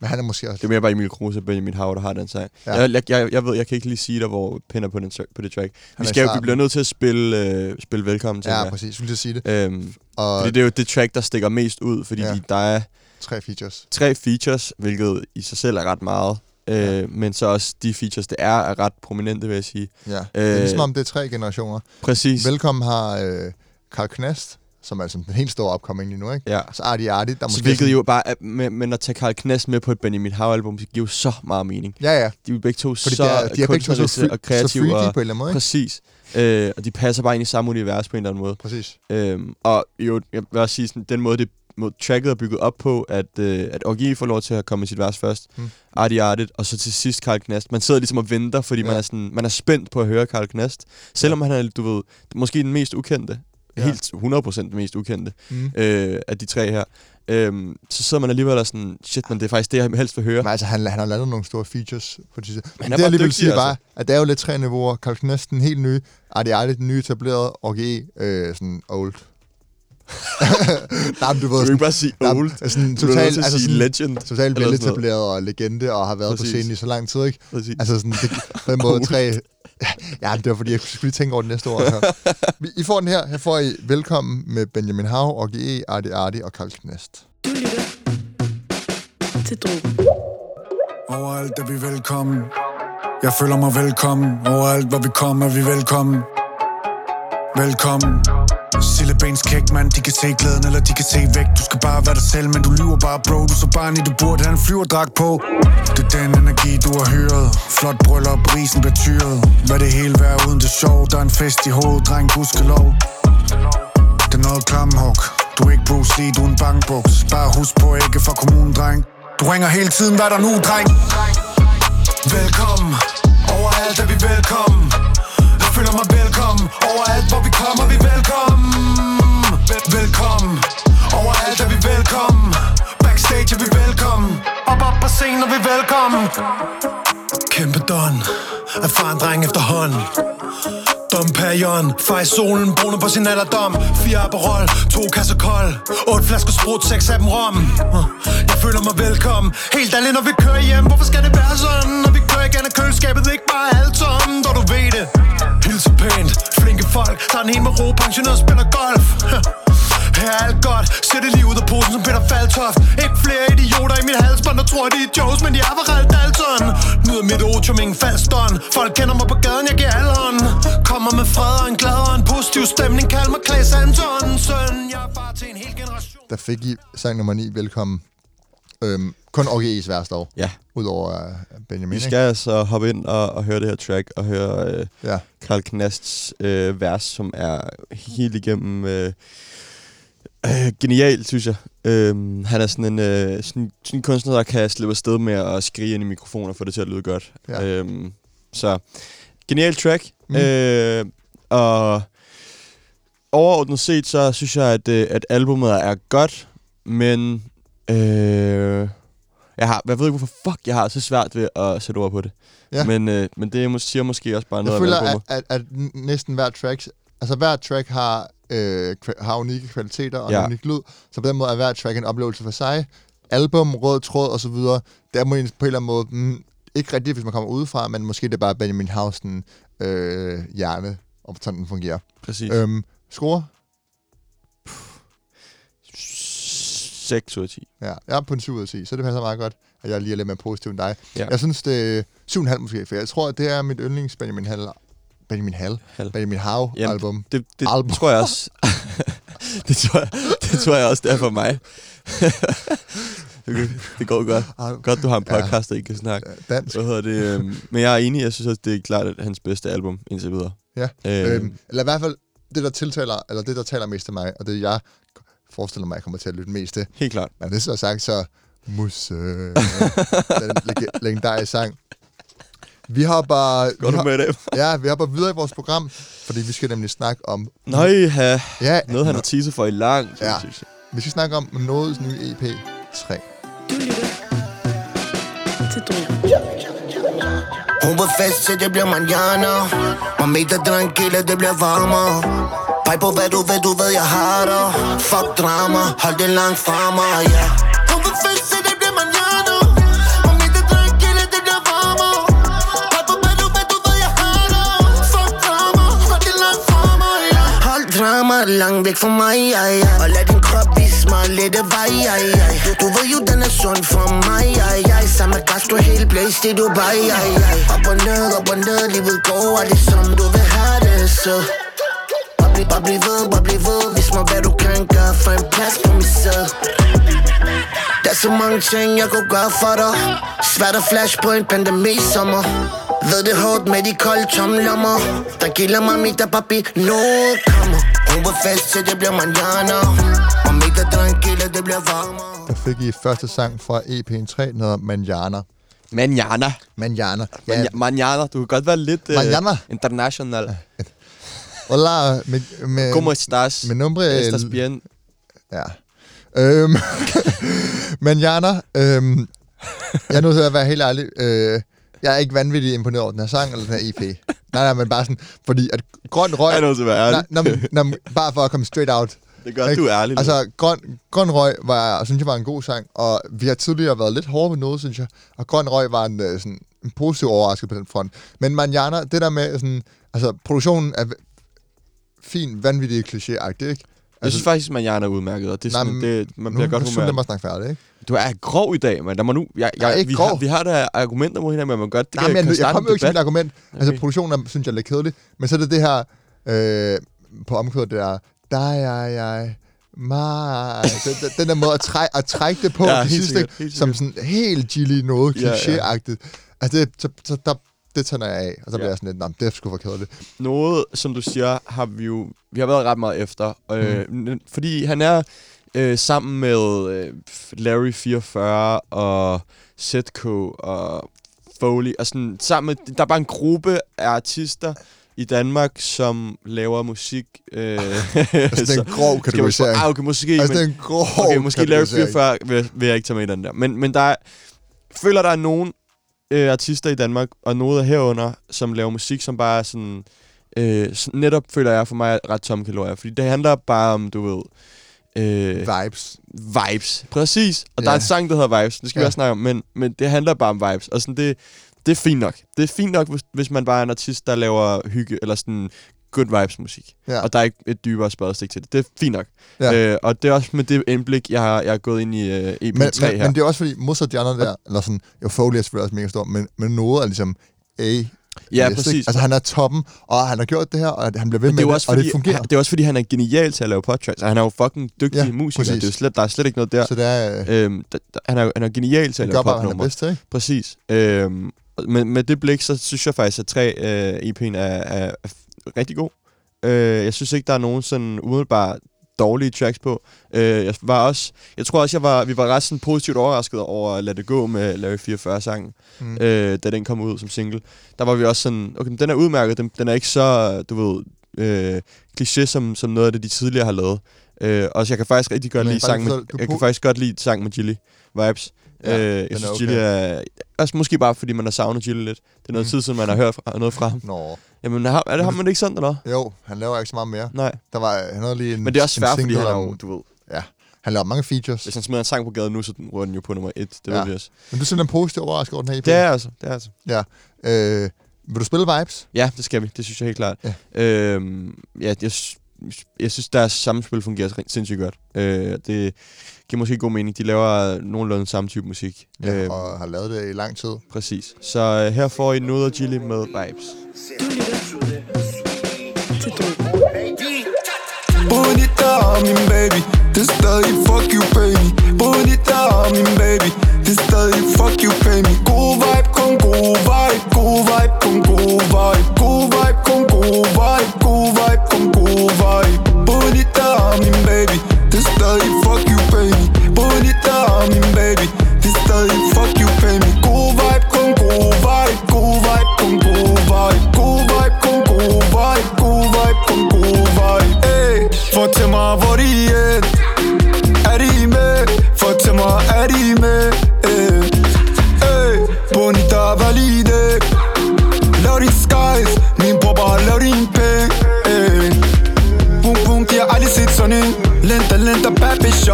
Men han er måske også... Det er mere bare Emil Kruse og Benjamin Hav, der har den sang. Ja. Jeg, jeg, jeg, jeg, ved, jeg kan ikke lige sige dig, hvor Pind er på, den, på det track. Han Vi, skal jo, vi bliver nødt til at spille, øh, spille velkommen til. Ja, præcis. Jeg skulle lige sige det. Øhm, Og fordi det er jo det track, der stikker mest ud, fordi Ja. ja. der er tre features. tre features, hvilket i sig selv er ret meget. Øh, Ja. Men så også de features, det er, er ret prominente, vil jeg sige. Ja. Øh, det er Øh, ligesom om, det er tre generationer. Præcis. Velkommen har øh, Carl Knast, som er altså den helt store opkoming lige nu, ikke? Ja. Så Arti Arti, der Så måske... hvilket sådan- jo bare, er, med, men at tage Karl Knast med på et Benjamin Hav-album, det giver jo så meget mening. Ja, ja. De er begge to Fordi så de er, de er begge to så, og så kreative. freaky og, på en eller anden måde, ikke? præcis. Øh, og de passer bare ind i samme univers på en eller anden måde. Præcis. Øhm, og jo, jeg vil også sige, sådan, den måde, det måde, tracket er bygget op på, at, øh, at Orgi får lov til at komme med sit vers først, Mm. Arti Artit, og så til sidst Karl Knast. Man sidder ligesom og venter, fordi Ja. ja. man, er sådan, man er spændt på at høre Karl Knast. Selvom han er, du ved, måske den mest ukendte. Ja. Ja. Helt 100% den mest ukendte Mm. øh, af de tre her. Øhm, så sidder man alligevel og sådan, shit, men det er faktisk det, jeg helst vil høre. Men altså, han, han har lavet nogle store features på de Men er det, bare jeg lige vil sige, altså. at der er jo lidt tre niveauer. Carl Knast, den helt nye. Arti Arti, den nye etablerede. Og øh, sådan old. <laughs> Nej, men du ved, Du kan sådan, ikke bare sige er old. sådan Du nødt totalt, til at altså sige sådan, legend. totalt sådan veletableret og legende, og har været på Præcis. scenen i så lang tid, ikke? Præcis. Altså sådan, det, på den måde tre... <laughs> Ja, det var fordi, jeg skulle lige tænke over det næste ord. Her. <laughs> Vi- I får den her. Her får I velkommen med Benjamin Hav, OGE, Arti Arti og Carl Knast. Du lytter til Drogen. Overalt er vi velkommen. Jeg føler mig velkommen. Overalt hvor vi kommer, er vi velkommen. Velkommen. Sillebens kæk, man, de kan se glæden, eller de kan se væk. Du skal bare være dig selv, men du lyver bare, bro. Du så barn i, du burde have en flyverdragt på. Det er den energi, du har hyret. Flot bryllup, risen bliver tyret Hvad det hele være uden det sjov? Der er en fest i hovedet, dreng, gudskelov. Det er noget klamhug Du er ikke Bruce Lee, du er en bankbuks. Bare husk på ikke for kommunen, dreng. Du ringer hele tiden, hvad der nu, dreng? Velkommen. Overalt er vi velkommen føler mig velkommen. Overalt hvor vi kommer, vi velkommen. Vel- Velkommen. Overalt er vi velkommen. Backstage er vi velkommen. Op op på scenen er vi velkommen. Kæmpe don. Erfaren dreng efterhånden. Dom Perjon, Fej solen, brune på sin alderdom. Fire Aperol, to kasser kold. Otte flasker sprut, seks af dem rom. Jeg føler mig velkommen. Helt ærligt, når vi kører hjem Hvorfor skal det være sådan? Når vi kører igen, er køleskabet ikke bare alt tomt Og du ved det. Hilse pænt, flinke folk Tager den hel med ro, pensioneret spiller golf. <laughs> Her er alt godt. Sætte det lige ud af posen som Peter Faltoft. Ikke flere idioter i min halsbånd Der tror de er jokes Men de er for Dalton. Nyder mit otium, ingen falstånd Folk kender mig på gaden, jeg giver alle hånd Kommer med fred og en glad og en positiv stemning. Kald mig Klaas Antonsen jeg er far til en hel generation. Der fik I sang nummer 9, velkommen. Øhm, kun OGE's værste år, Ja, udover uh, Benjamin. vi skal altså hoppe ind og, og høre det her track, og høre øh, Ja. Karl Knasts øh, vers, som er helt igennem øh, øh, genial, synes jeg. Øh, han er sådan en, øh, sådan, sådan en kunstner, der kan slippe afsted med at skrige ind i mikrofonen og få det til at lyde godt. Ja. Øh, så genial track. Mm. Mm. Øh, og overordnet set, så synes jeg, at, øh, at albumet er godt, men øh, jeg, har, jeg ved ikke, hvorfor fuck jeg har så svært ved at sætte ord på det. Ja. Men, øh, men det mås- siger måske også bare noget Jeg føler, om at, at, at n- næsten hver track, altså hver track har, øh, har unikke kvaliteter og Ja. ja. unik lyd, så på den måde er hver track en oplevelse for sig. Album, rød tråd og så videre, der må en på en eller anden måde, mm, ikke rigtigt, hvis man kommer udefra, men måske det er bare Benjamin Hausen øh, hjerne, og sådan den fungerer. Præcis. Øhm, score? 6 ud af 10. Ja, jeg er på en 7 ud af 10, så det passer meget godt, at jeg lige er lidt mere positiv end dig. Ja. Jeg synes, det er 7,5 måske, for jeg tror, at det er mit yndlings Benjamin Hall, Benjamin Hall, Hall. Benjamin Hav Jamen, album. Det, det Album. tror jeg også. <laughs> det, tror jeg, det tror jeg også, det er for mig. <laughs> det, går godt. Godt, du har en Ja. podcast, der ikke kan snakke. Dansk. Hvad hedder det? øhm, Men jeg er enig, jeg synes også, det er klart at hans bedste album indtil videre. Ja. Øhm, Øhm, eller i hvert fald, det der tiltaler, eller det der taler mest til mig, og det jeg forestiller mig, jeg kommer til at lytte mest til. Helt klart. Men det så er sagt, så Musse, <laughs> den leg- legendariske sang. Vi har bare... Går vi du har, med dag? Ja, vi har bare videre i vores program, fordi vi skal nemlig snakke om... Nøj, ha. Ja, Noget, han har teaset for i lang tid, Ja. synes jeg. vi skal snakke om Nådes nye EP 3. Du lytter til. Hun var fest til det bliver manjana Mamita tranquila, det bliver varmere Pej på hvad du ved, du ved jeg har dig. Fuck drama, hold det langt fra mig, ja. Hun var fest til det bliver manjana Mamita tranquila, det bliver varmere. Pej på hvad du ved, du ved jeg har dig. Fuck drama, hold det langt fra mig, ja. Hold drama langt væk fra mig, ja, ja. Og lad din krop vise mig lidt af vej, ja, ja. Du, du ved jo, den er sund for mig, ja, ja. Samme gas, du er helt blæst i Dubai, ja, ja. Op og ned, op og ned, livet går aldrig som du vil have det, så Bliv, bare bliv ved, bare bliv ved Vis mig, hvad du kan gøre for en plads på min sæde Der er så mange ting, jeg kunne gøre for dig Svært at flash på en pandemi sommer Ved det hårdt med de kolde tomme lommer Der gilder mig mit papi, nu kommer Hun var fest til det bliver manjana Og mit tranquila, det bliver varmere Der fik I første sang fra EP'en 3, den hedder Manjana. Manjana. Manjana. Ja, Manja- Manjana. Du kan godt være lidt uh, international. Hola, med, med, ¿Cómo estás? med nombre... Estás bien? Ja. Øhm, <laughs> Manjana, øhm, jeg er nødt til at være helt ærlig. Øh, jeg er ikke vanvittigt imponeret over den her sang eller den her EP. Nej, nej, men bare sådan, fordi at grøn røg... Jeg er nødt til at være ærlig. Nej, nej, nej, bare for at komme straight out. Det gør, Ikke? du er ærlig. Altså, grøn, grøn røg var, synes jeg var en god sang, og vi har tidligere været lidt hårde ved noget, synes jeg. Og grøn røg var en, øh, sådan, en positiv overraskelse på den front. Men Manjana, det der med sådan, altså produktionen er fin, vanvittig kliché-agtig, ikke? jeg synes faktisk, Manjana er udmærket, og det er Nej, sådan, det, man Nu, bliver nu godt humør. mig snakke færdig, ikke? Du er grov i dag, men der må nu... Jeg, Jeg er jeg, ikke vi, grov. har, vi har da argumenter mod hinanden, men man godt... Det Nej, kan, men jeg, jeg en jo ikke til debat. argument. Altså, Okay. produktionen er, synes jeg er lidt kedelig. Men så er det det her, øh, på omkvædet, det der, der er jeg, mig. Den, den, der måde at, træ, at trække det på Ja, ja, det sidste, sikkert, som sådan helt chili noget, Ja, ja. kliché-agtigt. Altså, det, så, så der, det tænder jeg af, og så bliver Ja. jeg sådan lidt, "Nå, men det er sgu for kedeligt. Noget, som du siger, har vi jo... Vi har været ret meget efter. Øh, Mm. Fordi han er øh, sammen med øh, Larry 44 og Zetko og Foley. Og sådan, sammen med, der er bare en gruppe af artister i Danmark, som laver musik. Øh, <laughs> Altså, <laughs> det er en grov kategorisering. Ah, okay, måske. Altså, men, det er en grov Okay, måske Larry kategorisering. 44 vil, vil jeg ikke tage med i den der. Men, men der er, føler, der er nogen øh, artister i Danmark, og noget herunder, som laver musik, som bare er sådan... Øh, netop føler jeg for mig ret tomme kalorier. Fordi det handler bare om, du ved... Øh, Vibes. vibes. Præcis. Og der Ja. er en sang, der hedder Vibes. Det skal ja. vi også snakke om. Men, men det handler bare om vibes. Og sådan, det, det er fint nok. Det er fint nok, hvis, hvis man bare er en artist, der laver hygge, eller sådan good vibes musik. Ja. Og der er ikke et dybere spadestik til det. Det er fint nok. Ja. Øh, og det er også med det indblik, jeg har, jeg er gået ind i øh, EP3 Men, men, her. men det er også fordi, modsat de andre der, eller sådan, Foley er selvfølgelig også mega stor, men, men noget er ligesom A. ja, list, præcis. ikke? Altså, han er toppen, og han har gjort det her, og han bliver ved Men med det det, også og fordi, det fungerer. han, det er også fordi, han er genial til at lave podtracks. og Han er jo fucking dygtig Ja, musiker. præcis. Det er jo slet, der er slet ikke noget der. Så det er, øh, Øhm, der, der, han, er, han er genial til at det lave gør bare, hvad han er bedst til, ikke? Præcis. Øhm, med, med det blik, så synes jeg faktisk, at tre øh, EP'en er, er, rigtig god. Øh, jeg synes ikke, der er nogen sådan umiddelbart dårlige tracks på. Øh, jeg var også, jeg tror også, jeg var, vi var ret sådan positivt overrasket over at lade det gå med Larry 44 sangen, Mm. øh, da den kom ud som single. Der var vi også sådan, okay, den er udmærket, den, den er ikke så, du ved, øh, kliché som, som noget af det, de tidligere har lavet. Øh, og så jeg kan faktisk rigtig godt Men lide sang med, jeg kan faktisk godt lide sang med Gilly Vibes. Ja, øh, jeg synes, okay. Gilly er... Altså måske bare, fordi man har savnet Gilly lidt. Det er noget Mm. tid siden, man har hørt fra, noget fra ham. Nå, Jamen, har, er det ham, man ikke sådan, eller? jo, han laver ikke så meget mere. Nej. Der var, han havde lige en Men det er også svært, fordi han er jo, du ved... Han laver mange features. Hvis han smider en sang på gaden nu, så rører den jo på nummer et. Det Ja. ved vi også. Men du er simpelthen positivt overrasket over den her EP? Det er altså, det er altså. Øh, vil du spille Vibes? Ja, det skal vi. Det synes jeg helt klart. Ja. Øhm, ja, jeg, jeg synes, deres samspil fungerer sindssygt godt. Øh, det giver måske god mening. De laver nogenlunde samme type musik. Ja, Øh, og har lavet det i lang tid. Præcis. Så øh, her får I noget af Gilly med Vibes. Du lytter til. Bonita, min baby Det er stadig fuck you me Bonita, min baby Det er stadig fuck you me God vibe, kun god vibe God vibe, kun god vibe God vibe, kun god vibe God vibe, kun Bonita, min baby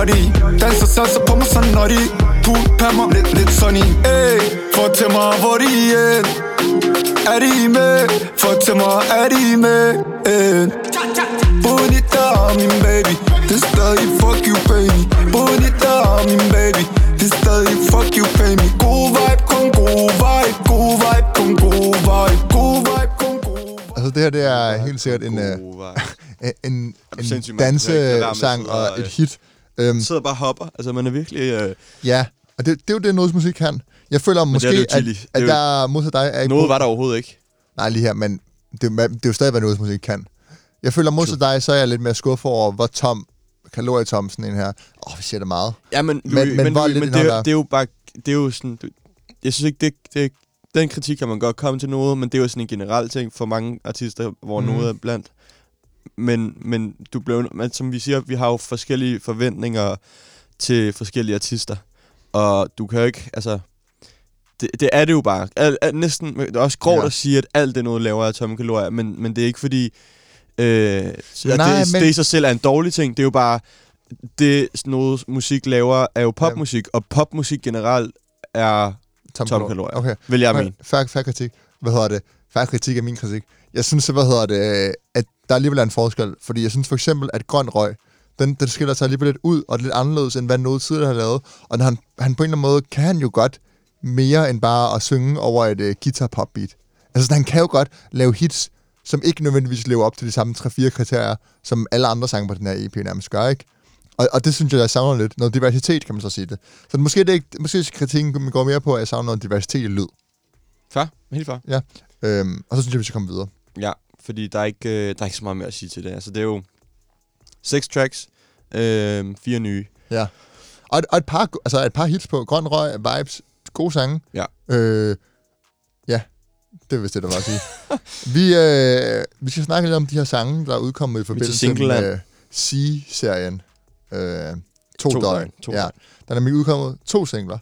shawty Danser salsa på mig så naughty Pool på mig, lidt, lidt sunny Ey, fortæl mig hvor de er. Er de med? Fortæl mig er de med? Ey Bonita, min baby. Det er stadig fuck you pay me Bonita, min baby. Det er stadig fuck you pay me God vibe, kun god vibe. God vibe, kun god vibe. God vibe, kun god vibe. Altså, det her, det er helt sikkert en, øh, <laughs> en, en, en dansesang og, et øh, hit. Øhm, sidder bare og hopper. Altså, man er virkelig... Øh, ja, og det, det er jo det, noget musik kan. Jeg føler det er måske, det jo at, Chili. Det at er der modsat dig er ikke noget var der overhovedet ikke. Nej, lige her, men det, er- det er jo stadig, hvad noget musik kan. Jeg føler modsat dig, så er jeg lidt mere skuffet over, hvor tom kalorietom sådan en her. Åh, oh, vi siger det meget. Ja, men, Men- men men, er lidt men det, er, det er jo bare... Det er jo sådan... Jeg synes ikke, det, det, den kritik kan man godt komme til noget, men det er jo sådan en generel ting for mange artister, hvor mm. noget er blandt. Men, men du blev, men som vi siger, vi har jo forskellige forventninger til forskellige artister. Og du kan jo ikke, altså... Det, det er det jo bare. Al, al, næsten, det er også grovt Ja. ja. at sige, at alt det noget laver af tomme kalorier, men, men det er ikke fordi... Øh, Nej, det, men- det i sig selv er en dårlig ting. Det er jo bare... Det noget musik laver, er jo popmusik, og popmusik generelt er Tom, Tom Kalor- kalorier. Okay. vil jeg mene. Færre, færre kritik. Hvad hedder det? Færre kritik er min kritik. Jeg synes, hvad hedder det, øh, at der alligevel er en forskel. Fordi jeg synes for eksempel, at grøn røg, den, den skiller sig alligevel lidt ud, og lidt anderledes, end hvad noget tidligere har lavet. Og han, han på en eller anden måde kan han jo godt mere end bare at synge over et uh, guitar pop beat. Altså, han kan jo godt lave hits, som ikke nødvendigvis lever op til de samme 3-4 kriterier, som alle andre sange på den her EP nærmest gør, ikke? Og, og det synes jeg, jeg savner lidt. Noget diversitet, kan man så sige det. Så måske, det ikke, måske kritikken går mere på, at jeg savner noget diversitet i lyd. Far? Helt far. Øhm, og så synes jeg, vi skal komme videre. Ja, fordi der er, ikke, øh, der er ikke så meget mere at sige til det. Altså, det er jo seks tracks, øh, fire nye. Ja. Og, et- og et, par, altså et par hits på. Grøn Røg, Vibes, gode sange. Ja. Øh, ja, det er vist det, der var at sige. <laughs> vi, øh, vi skal snakke lidt om de her sange, der er udkommet i forbindelse med C-serien. Øh, to, To døgn. døgn, to ja. Der er nemlig udkommet to singler.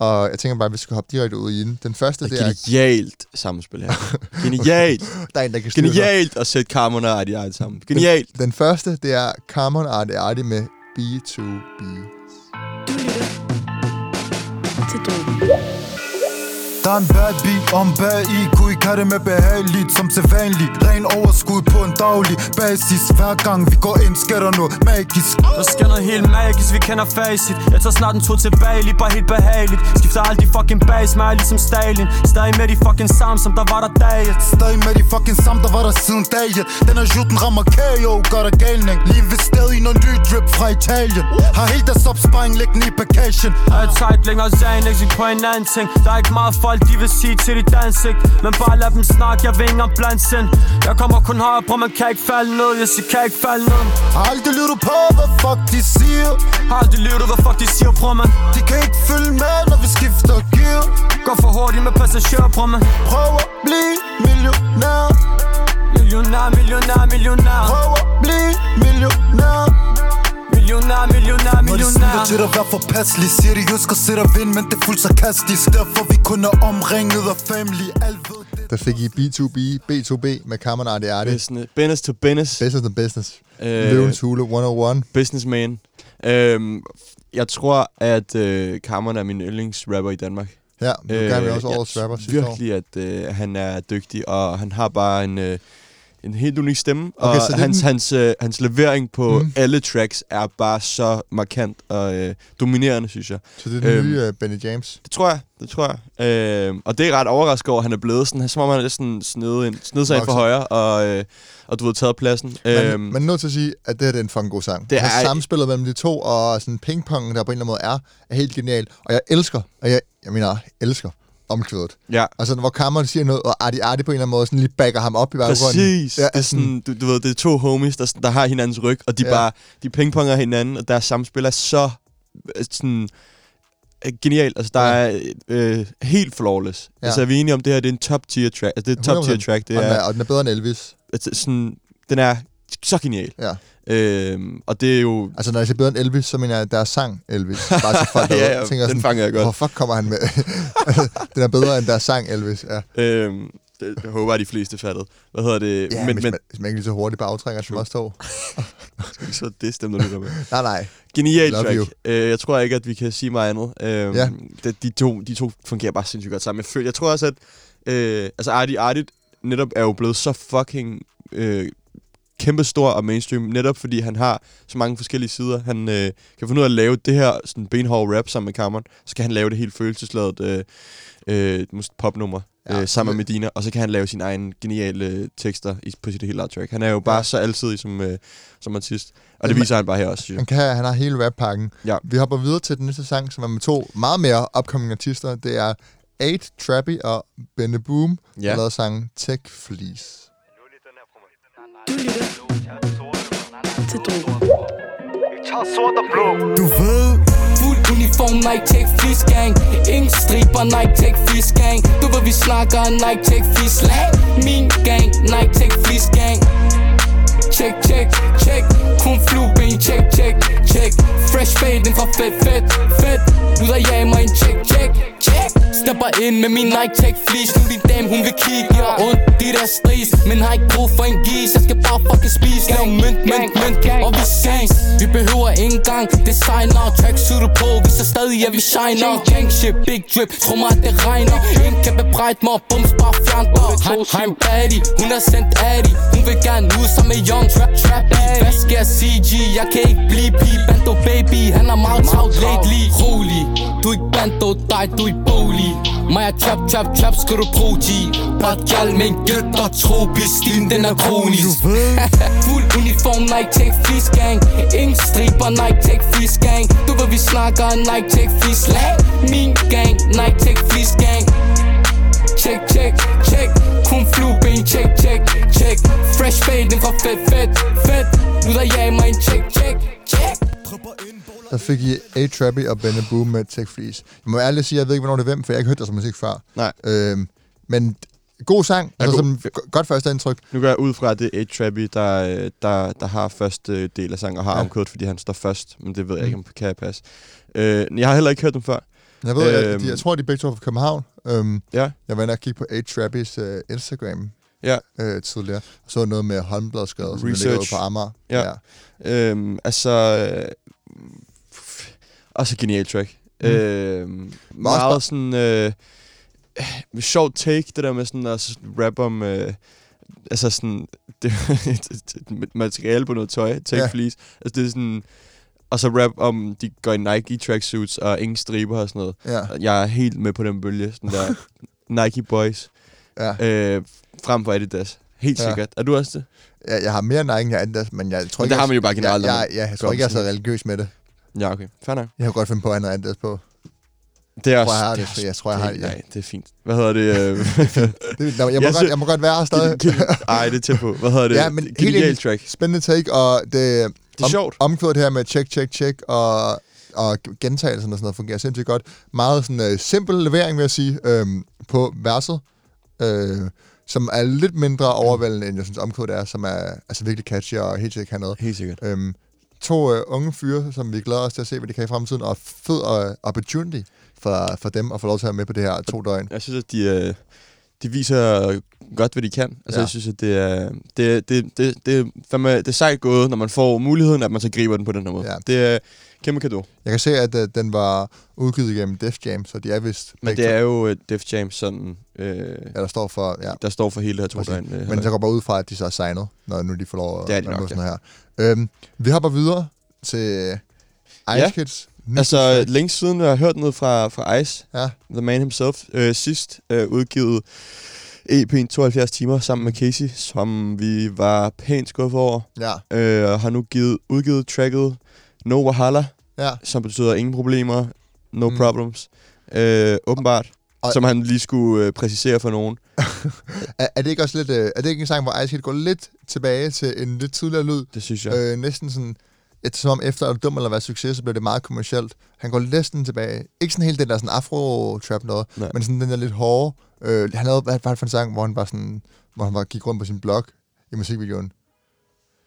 Og jeg tænker bare, at vi skal hoppe direkte ud i den. Den første, Det det er genialt sammenspil her. <laughs> Genialt. <laughs> Der er en, der kan. Genialt at sætte Carmen og Adi Adi sammen. Genialt. Den første, det er Carmen Arti Arti med B2B. Du lytter til Drogen. Der er en bad beat om bag i. Kunne ikke have det med behageligt som sædvanligt? Ren overskud på en daglig basis. Hver gang vi går ind sker der noget magisk. Der sker noget helt magisk, vi kender facit. Jeg tager snart en tur til Bali, bare helt behageligt. Skifter aldrig fucking base, mig ligesom Stalin. Stadig med de fucking samme, som der var der daget Stadig med de fucking samme, der var der siden dagen Den her juten rammer KO, gør der galning. Lige investeret i noget ny drip fra Italien. Har helt deres opsparing liggende i bagagen. Jeg er tight, længere Xanax ikke på en anden ting. Der er ikke meget folk, de vil sige til dit ansigt. Men bare lad dem snakke, jeg engang blande sind. Jeg kommer kun højere på, man kan ikke falde ned. Jeg siger, kan ikke falde ned. Har aldrig lyttet på, hvad fuck de siger. Har aldrig lyttet, hvad fuck de siger, bror man. De kan ikke følge med, når vi skifter gear. Går for hurtigt med passagerer, bror man. Prøv at blive millionær. Millionær, millionær, millionær. Prøv at blive millionær Millionær, millionær, Når de siger millionær til at være forpasselig Siger de husker at sætte vind, men det er fuldt sarkastisk Derfor vi kun er omringet af family Alt ved det Der fik I B2B, B2B med Cameron Arti. Business, business to business. Business to business. Øh, Løvens Hule 101. Businessman. Øhm, jeg tror, at øh, Cameron er min yndlingsrapper i Danmark. Ja, du øh, gerne vil også årets rapper sidste år. virkelig, at øh, han er dygtig, og han har bare en, øh, en helt unik stemme. Okay, så er og hans, den- hans, øh, hans levering på mm. alle tracks er bare så markant og øh, dominerende, synes jeg. Så det er den Øhm, nye uh, Benny James. Det tror jeg, det tror jeg. Øh, og det er ret overrasket over, at han er blevet sådan, som om han er sådan sned, ind, sned sig ind for højre, og, øh, og du har taget pladsen. Men, Øhm, men nødt til at sige, at det her det er en fucking god sang. Det er- Samspillet mellem de to, og sådan pingpong, der på en eller anden måde er, er helt genial. Og jeg elsker, og jeg, jeg mener, elsker omkvædet. ja, Altså, hvor Cameron siger noget, og Arti Arti på en eller anden måde sådan lige backer ham op i baggrunden. Præcis. Ja, Det er, sådan, du, du ved, det er to homies, der, der har hinandens ryg, og de Ja. bare de pingponger hinanden, og deres samspil er så øh, sådan øh, genialt. Altså, der Ja. er øh, helt flawless. Ja. Altså, er vi enige om, det her det er en top tier track. Altså, det er et top tier 100%. track. Det og, den er, er, og den er bedre end Elvis. altså, sådan, den er så genial. Ja. Øhm, og det er jo... Altså, når jeg siger bedre end Elvis, så mener jeg, at der er sang Elvis. Bare til folk, <laughs> ja, ja, tænker den sådan, fanger jeg godt. hvor fuck kommer han med? <laughs> den er bedre end der er sang Elvis, ja. Øhm, det, jeg håber, at de fleste fattede. Hvad hedder det? Ja, men, man, hvis man ikke lige så hurtigt bare aftrænger som os to. <laughs> så det stemmer du med. Nej, nej. Genial Love track. Øh, jeg tror ikke, at vi kan sige meget andet. Øhm, Ja. det, de, to, de to fungerer bare sindssygt godt sammen. Jeg, føler, jeg tror også, at øh, altså Artie Artit netop er jo blevet så fucking øh, kæmpe stor og mainstream, netop fordi han har så mange forskellige sider. Han øh, kan finde ud af at lave det her sådan benhårde rap sammen med Cameron. Så kan han lave det helt følelsesladet øh, øh, popnummer Ja, øh, sammen med Medina. Og så kan han lave sine egne geniale øh, tekster i, på sit helt eget track. Han er jo bare Ja. så altid som, øh, som artist. Og det viser han bare her også, synes jeg. Han, kan, han har hele rappakken. Ja. Vi hopper videre til den næste sang, som er med to meget mere upcoming artister. Det er 8, Trappy og Benne Boom. Ja. der lavede sangen Tech Fleece. Du lytter til Drogen. Du ved Fuld uniform, Nike Tech Fleece Gang. Ingen striber, Nike Tech Fleece Gang. Du ved vi snakker Nike Tech Fleece Lag Min gang, Nike Tech Fleece Gang. Check, check, check. Kun flueben, check, check, check. Fresh fade den fra fedt, fedt, fedt Ud der jeg mig en check. Stepper ind med min Nike Tech Fleece. Nu din dame, hun vil kigge. Giver ondt i deres stris Men har ikke brug for en gis Jeg skal bare fucking spise. Lav mønt, mønt, mønt Og vi ses Vi behøver ikke engang designer. Tracksuit på Vi så stadig at vi shiner. Gang shit, big drip. Tror mig at det regner. Ingen kan bebrejde mig Bums bare fjern dig han baddie Hun er sendt Addy Hun vil gerne ud som en young trap trap Hvad skal jeg CG? Jeg kan ikke blive pige Bando baby Han er meget travlt lately. Rolig. Du er ikke bando dig Du er bolig mig er trap, trap, trap, skal du bruge G Bare et gal med en gætter tropisk. Stilen den er kronisk. <laughs> Fuld uniform, Nike Tech Fleece Gang. Ingen striber, Nike Tech Fleece Gang. Du ved vi snakker Nike Tech Fleece Lag Min gang, Nike Tech Fleece Gang. Check, check, check Kun flueben, check, check, check Fresh fade fra fedt, fedt, fedt Ud af jeg mig en check, check, check Der fik I A Trappy og Benne Boom med Tech Fleece. Jeg må ærligt sige, at jeg ved ikke, hvornår det er hvem, for jeg har ikke hørt deres musik før. Nej. Øhm, men god sang, Ja, altså god. go- godt første indtryk. Nu går jeg ud fra, at det er 8 Trappy, der, øh, der, der har første del af sangen, og har Ja. ja. omkødet, fordi han står først. Men det ved jeg Mm. ikke, om kan passe. Øh, jeg har heller ikke hørt dem før. Jeg ved, øhm, jeg, jeg tror, de er begge to fra København. Øhm, Ja. jeg var inde og kigge på A Trappys øh, Instagram Ja. øh, tidligere. Og så noget med Holmbladskade, som ligger ude på Amager. Ja. Øhm, altså... Øh, også et genialt track. Mm. Også bare- meget sådan... Øh, øh, sjovt take, det der med sådan at s- rap om... Øh, altså sådan... <laughs> Det, et, et materiale på noget tøj. Take Ja. ja. fleece. Altså det er sådan... Og så rap om, de går i Nike tracksuits og ingen striber og sådan noget. Ja. Jeg er helt med på den bølge. Sådan der <laughs> Nike Boys. Ja. Øh, frem for Adidas. Helt Ja. sikkert. Er du også det? Jeg, jeg har mere Nike end jeg Adidas, men jeg tror Men ikke... det har man jo bare generelt, når Jeg, jeg, jeg, jeg tror ikke, jeg er så religiøs med det. Ja, okay. Fair nok. Jeg kan godt finde på at noget Adidas på. Det er Jeg også... tror, jeg har det det, jeg tror, jeg har det, ja. Nej, det er fint. Hvad hedder det? øh, <laughs> Det, jeg, må Jeg godt, jeg må godt være her stadig. Ej, det er tæt på. Hvad hedder det? Ja, men helt track. Spændende take, og det, Det er sjovt. omkvædet her med check, check, check, og, og gentagelsen og sådan noget fungerer sindssygt godt. Meget sådan øh, simpel levering, vil jeg sige, øhm, på verset, øh, som er lidt mindre overvældende, end jeg synes omkvædet er, som er altså virkelig catchy og helt sikkert kan noget. Helt sikkert. Øhm, to øh, unge fyre, som vi glæder os til at se, hvad de kan i fremtiden, og fed øh, opportunity for, for dem at få lov til at være med på det her to døgn. Jeg synes, at de, øh, de viser godt, hvad de kan. Altså, Ja. jeg synes, at det er, det, det, det, det, fandme, det er sejt gået, når man får muligheden, at man så griber den på den her måde. Ja. Det kæmpe kado. Jeg kan se, at øh, den var udgivet gennem Def Jam, så de er vist... Men det er jo øh, Def Jam sådan, øh, Ja, der står for... Ja, der står for hele det her to. Øh, Men så går bare ud fra, at de så er signet, når nu de får lov at Det er de nok, sådan her. Øhm, vi hopper videre til Ice Ja. Kids. Altså, længe siden jeg har hørt noget fra, fra Ice, Ja. The Man Himself, øh, sidst øh, udgivet EP'en 72 timer sammen med Casey, som vi var pænt skuffet over. Ja, Øh, og har nu givet, udgivet tracket No Wahala, ja. som betyder ingen problemer, no Mm. problems. Øh, åbenbart. Og- som han lige skulle øh, præcisere for nogen. <laughs> Er, er, det ikke også lidt... Øh, er det ikke en sang, hvor Ice Kid går lidt tilbage til en lidt tidligere lyd? Det synes jeg. Øh, næsten sådan... Et, som om efter at dum eller være succes, så bliver det meget kommercielt. Han går næsten tilbage. Ikke sådan helt den der sådan afro-trap noget, Nej. men sådan den der lidt hårde. Øh, han lavede, hvad var det for en sang, hvor han bare sådan... Hvor han bare gik rundt på sin blog i musikvideoen.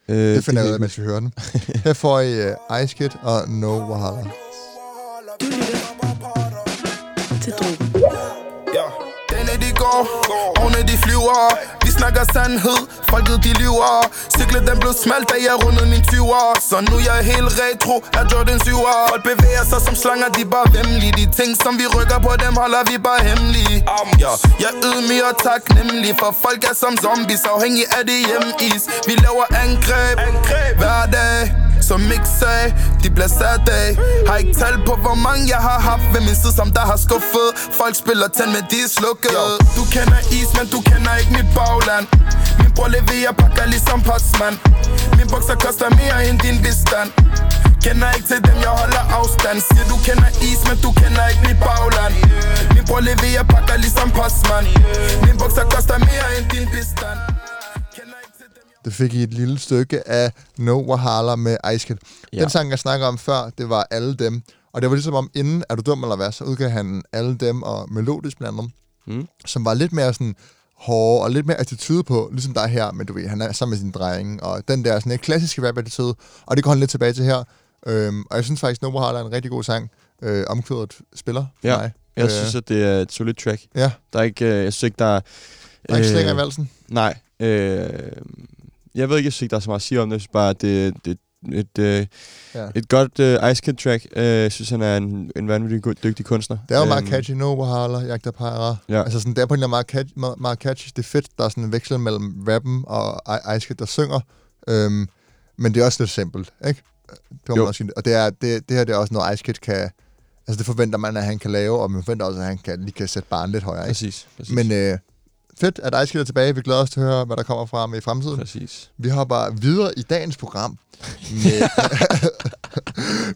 Øh, Det finder jeg ud af, mens vi hører den. Her får I uh, Ice Kid og No Wahala. til drogen. Ja. Denne de går, ovne de flyver snakker sandhed, folket de lyver Cyklet den blev smalt, da jeg rundede min 20'er Så nu jeg er helt retro, er Jordan 7'er Folk bevæger sig som slanger, de bare vemmelige. De ting som vi rykker på, dem holder vi bare hemmelige. Ja. Jeg er ydmyg og taknemmelig For folk er som zombies, afhængig af det hjemmeis. Vi laver angreb, hver dag som ikke sagde, de bliver sat af Har ikke tal på, hvor mange jeg har haft ved min side, som der har skuffet. Folk spiller tænd, men de er slukket. Du kender is, men du kender ikke mit bagland. Min bror leverer pakker ligesom postmand Min bukser koster mere end din bistand. Kender ikke til dem, jeg holder afstand. Siger du kender is, men du kender ikke mit bagland. Min bror leverer pakker ligesom postmand Min bukser koster mere end din bistand Det fik I et lille stykke af No Wahala med Ice Kid. Ja. Den sang, jeg snakker om før, det var Alle Dem. Og det var ligesom om, inden Er du dum eller hvad, så udgav han Alle Dem og Melodisk blandt andet, Mm. som var lidt mere sådan hårde og lidt mere attitude på, ligesom der er her, men du ved, han er sammen med sin drenge, og den der sådan en klassiske rap attitude, og det går han lidt tilbage til her. Øhm, og jeg synes faktisk, No Wahala er en rigtig god sang. Øh, omkvædet spiller for Ja, mig. Jeg Øh, synes, at det er et solidt track. Ja, Der er ikke, øh, jeg synes ikke, der er... der er ikke slænger i valsen. Nej. Øh, jeg ved ikke, jeg synes ikke, der er så meget at sige om det. Jeg synes bare, at det, det et, øh, Ja. et godt øh, Ice Kid track. Øh, jeg synes, han er en, en vanvittig god- dygtig kunstner. Det er jo meget Øhm, catchy. No Wahala, Jagter Pyra. Ja. Altså sådan, det er på en eller anden meget, catch, meget, meget catchy. Det er fedt, der er sådan en veksel mellem rappen og Ice Kid, der synger. Øhm, men det er også lidt simpelt, ikke? Det må Jo. man også sige. Og det, er, det, det her det er også noget, Ice Kid kan... Altså det forventer man, at han kan lave, og man forventer også, at han kan, lige kan sætte barn lidt højere, ikke? Præcis. præcis. Men øh, fedt, at Kid er tilbage. Vi glæder os til at høre, hvad der kommer fra med i fremtiden. Præcis. Vi hopper videre i dagens program. Med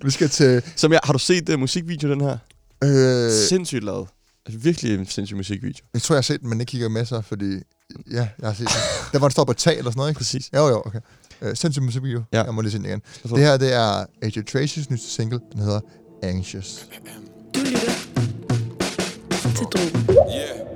<laughs> vi skal til... Som jeg, har du set uh, musikvideo, den her? Øh, Sindssygt lavet. Altså virkelig en sindssyg musikvideo. Jeg tror, jeg har set den, men ikke kigger med sig, fordi... Ja, jeg har set den. <laughs> Der var den står på et tag eller sådan noget, ikke? Præcis. Jo, jo, okay. Øh, sindssyg musikvideo. Ja. Jeg må lige se den igen. Det her, det er AJ Tracys nyeste single. Den hedder Anxious. Du lytter til drogen.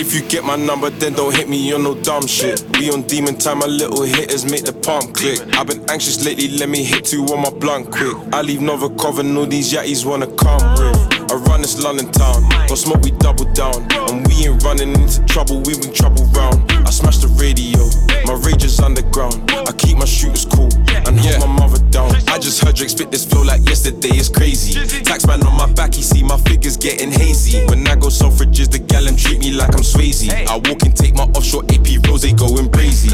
If you get my number, then don't hit me on no dumb shit. We on demon time, my little hitters make the pump click. I've been anxious lately, let me hit two on my blunt quick. I leave no and all these yatties wanna come with. I run this London town. Got smoke, we double down. And we ain't running into trouble, we bring trouble round. I smash the radio, my rage is underground. I keep my shooters cool and hold my mother down. I just heard Drake spit this flow like yesterday, it's crazy. Taxman on my back, he see my figures getting hazy. When I go suffrages, the gallon treat me like I'm Swayze. I walk and take my offshore AP rose, they going crazy.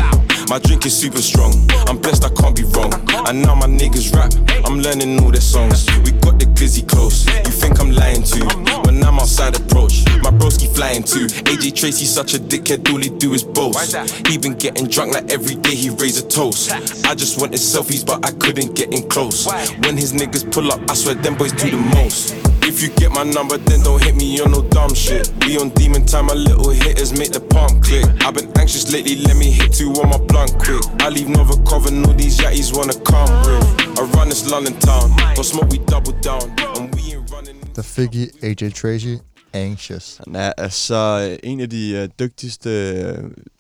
My drink is super strong, I'm blessed, I can't be wrong. And now my niggas rap, I'm learning all their songs. We got the glizzy close, you think I'm lying to you? When I'm outside approach, my broski flying too. AJ Tracy such a dickhead, all he do is boast. He been getting drunk like every day he raise a toast. I just wanted selfies, but I couldn't get in close. When his niggas pull up, I swear them boys do the most. If you get my number, then don't hit me on no dumb shit. We on demon time, my little hitters make the pump click. I've been anxious lately, let me hit two on my blunt quick. I leave Nova Coven, all these yatties wanna come with. I run this London town, got smoke, we double down. And we ain't running. Der fik I AJ Tracy Anxious. Han er altså øh, en af de uh, dygtigste øh,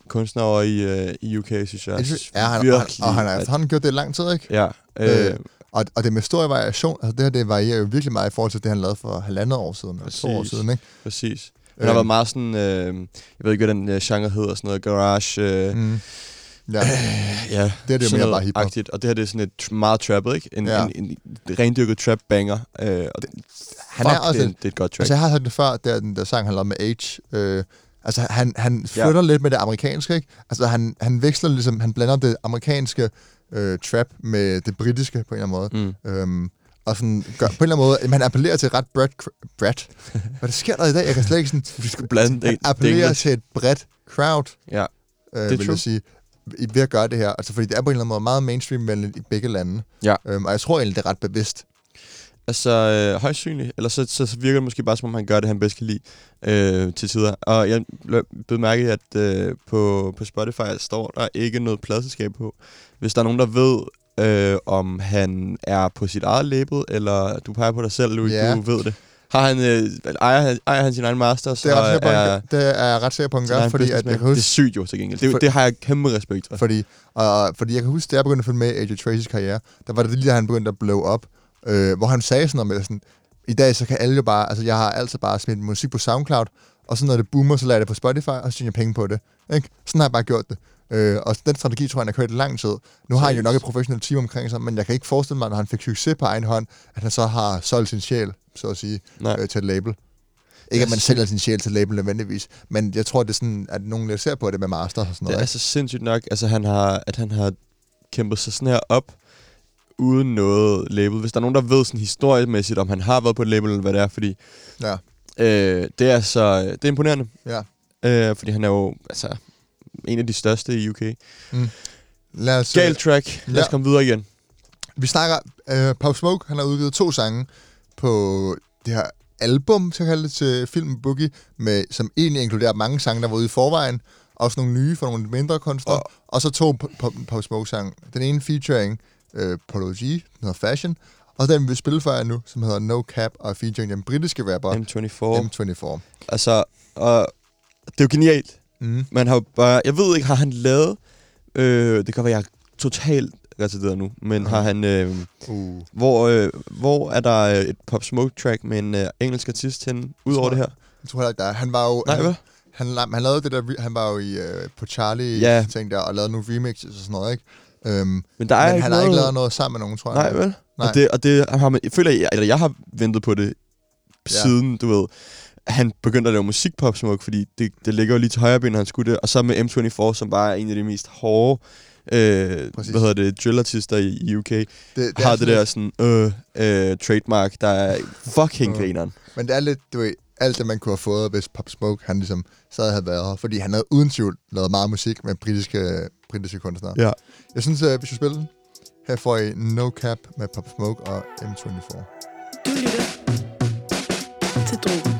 kunstnere i, uh, i UK, synes jeg. Ja, han, og, han, Virkelig, og han har at- efterhånden gjort det i lang tid, ikke? Ja, øh, Øh, og, og det er med stor variation. Altså det her, det varierer jo virkelig meget i forhold til det, han lavede for halvandet år siden, eller to år Præcis. siden, ikke? Præcis. Han har Øhm. været meget sådan, øh, jeg ved ikke, hvad den øh, genre hedder, sådan noget garage. Øh, Mm. Ja. ja, Det er det sådan mere bare hiphop. agtigt. Og det her det er sådan et meget trappet, ikke? En, Ja. ja. en, en rendyrket trap banger. Øh, og det, Han er også det, er, en- en- det er et godt track. Altså, jeg har hørt det før, der, den der sang, han lavede med Age. Øh, altså, han, han flytter lidt med det amerikanske, ikke? Altså, han, han veksler ligesom, han blander det amerikanske øh, trap med det britiske på en eller anden måde. Mm. Øhm, og sådan gør, på en eller anden måde, han appellerer til et ret bredt... bredt. <laughs> Hvad der sker der i dag? Jeg kan slet ikke sådan... Vi skal blande det. appellerer det til et bredt crowd, Ja. øh, er vil true. jeg sige, ved at gøre det her. Altså, fordi det er på en eller anden måde meget mainstream-venligt i begge lande. Ja. Øhm, og jeg tror egentlig, det er ret bevidst. Altså, øh, højst synligt. Eller så, så, så virker det måske bare, som om han gør det, han bedst kan lide øh, til tider. Og jeg blev mærke, i, at øh, på, på Spotify står der ikke noget pladselskab på. Hvis der er nogen, der ved, øh, om han er på sit eget label, eller du peger på dig selv, Louis, Ja. du ved det. Har han, øh, ejer, ejer han sin egen masters? Det er, ret han gør- det er jeg ret sikker på, han gør, fordi at jeg kan huske, Det er sygt jo til gengæld. Det, For- det har jeg kæmpe respekt for. Fordi, og, fordi jeg kan huske, da jeg begyndte at følge med i AJ Tracys karriere, der var det lige da han begyndte at blow op, øh, hvor han sagde sådan noget med sådan, i dag så kan alle jo bare, altså jeg har altid bare smidt musik på SoundCloud, og så når det boomer, så lader jeg det på Spotify, og så tjener jeg penge på det. Ikke? Sådan har jeg bare gjort det. Øh, og den strategi tror jeg, han har kørt i lang tid. Nu har han jo nok et professionelt team omkring sig, men jeg kan ikke forestille mig, når han fik succes på egen hånd, at han så har solgt sin sjæl, så at sige, Nej. øh, til et label. Ikke at man sælger sin sjæl til label nødvendigvis, men jeg tror, det er sådan, at nogen der ser på det med master og sådan Det noget. er ikke? så sindssygt nok, altså, han har, at han har kæmpet sig sådan her op, uden noget label. Hvis der er nogen, der ved sådan historiemæssigt, om han har været på et label, eller hvad det er, fordi Ja. øh, det er så det er imponerende. Ja. Øh, fordi han er jo altså, en af de største i UK. Mm. Lad os, Gal track. Lad os ja. komme videre igen. Vi snakker, øh, Pop Smoke, han har udgivet to sange på det her album, så kalde det, til filmen Boogie, med, som egentlig inkluderer mange sange, der var ude i forvejen, også nogle nye for nogle mindre kunstnere, og, og så to Pop- Smoke-sange. Den ene featuring øh, Polo G, den hedder Fashion, og den vi vil spille for jer nu, som hedder No Cap, og featuring den britiske rapper M24. M24. Altså, og det er jo genialt. Mm. Man har jo bare, jeg ved ikke, har han lavet, øh, det kan være, jeg er totalt retarderet nu, men Mhm. har han, øh, Uh. hvor, øh, hvor er der øh, et Pop Smoke track med en øh, engelsk artist henne, ud over det her? Jeg tror heller ikke, der er. Han var jo... Nej, han, hvad? han, la- han lavede det der... Han var jo i, øh, på Charlie Ja. ting der, og lavede nogle remixes og sådan noget, ikke? Øhm, Men der er men ikke han har noget... ikke lavet noget sammen med nogen, tror jeg. Nej, vel? Nej. Og det, og det har man, jeg føler, jeg, eller jeg har ventet på det Ja. siden, du ved, han begyndte at lave musik Pop Smoke, fordi det, det ligger jo lige til højre ben, han skulle det. Og så med M24, som bare er en af de mest hårde, øh, Præcis. hvad hedder det, drillartister i, i UK, det, det har det der sådan, øh, øh, trademark, der er fucking Øh. grineren. Men det er lidt, du ved, alt det, man kunne have fået, hvis Pop Smoke, han ligesom sad havde været her. Fordi han havde uden tvivl lavet meget musik med britiske, britiske kunstnere. Ja. Jeg synes, at vi skal spille den. Her får I No Cap med Pop Smoke og M24. Du lytter til Drogen.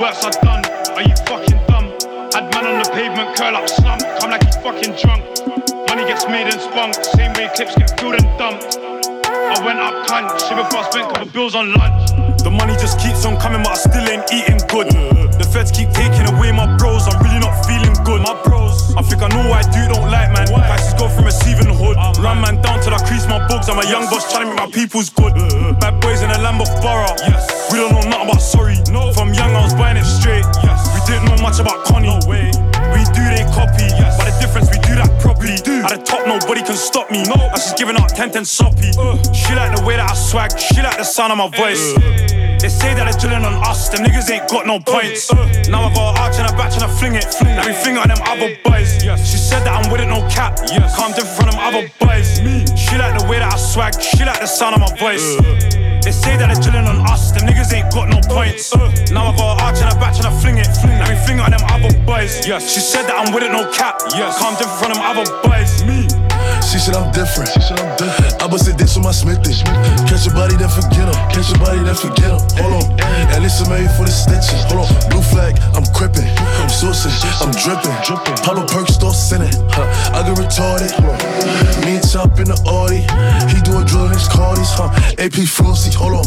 Works I've done. Are you fucking dumb? Had man on the pavement, curl up, slump, come like he's fucking drunk. Money gets made and spunk, same way clips get filled and dumped. I went up cunt, before I spent couple bills on lunch. The money just keeps on coming, but I still ain't eating good. The feds keep taking away my bros, I'm really not feeling good. My bros, I think I know why dude don't like man. Prices go from receiving hood. Oh, Run man down till I crease my bugs. I'm a young boss trying to make my people's good. Uh, uh. Bad boys in a Lambo Borough. Yes. We don't know nothing about sorry. No. From young I was buying it straight. Yes. We didn't know much about Connie. No way. We do they copy. Yes. But the difference we do that properly. At the top nobody can stop me. No. I just giving up 10 10 soppy. Uh. She like the way that I swag. She like the sound of my voice. They say that they're drilling on us, the niggas ain't got no points. Now I got an arch and a batch and I fling it. Let me fling it on them other boys. She said that I'm with it, no cap. Calm different from them other boys. She like the way that I swag, she like the sound of my voice. They say that they're drilling on us, the niggas ain't got no points. Now I got an arch and a batch and I fling it. Let me fling it on them other boys. She said that I'm with it, no cap. Calm different from them other boys. She said I'm different. She said I'm different. I bust a dick on my Smith dick. Catch your body, then forget him. Catch your body, then forget him. Hold on. At least I'm made for the stitches. Hold on. Blue flag, I'm crippin'. I'm sourcing. I'm dripping. Pablo Perk store sinning. Huh. I get retarded. Me and Chop in the Audi. He do a doing drilling his Cardis. Huh. AP Flossy. Hold on.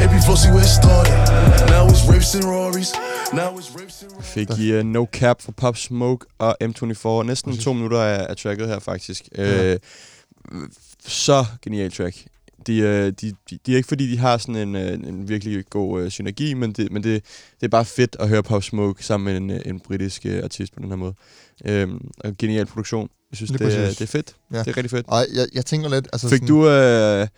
AP Flossy where it started. Now it's rapes and Rories. Now it's rapes and Fik I uh, No Cap fra Pop Smoke uh, og M24. Næsten to minutter af, af tracket her, faktisk. Ja. Øh, Øh, så genial track. De, øh, de, de, de er ikke fordi, de har sådan en, øh, en virkelig god øh, synergi, men, det, men det, det er bare fedt at høre Pop Smoke sammen med en, øh, en britisk øh, artist på den her måde. Øhm, og genial produktion. Jeg synes, Lige det, er- det er fedt. Ja. Det er rigtig fedt. Og jeg, jeg tænker lidt... Altså Fik sådan, du... Øh,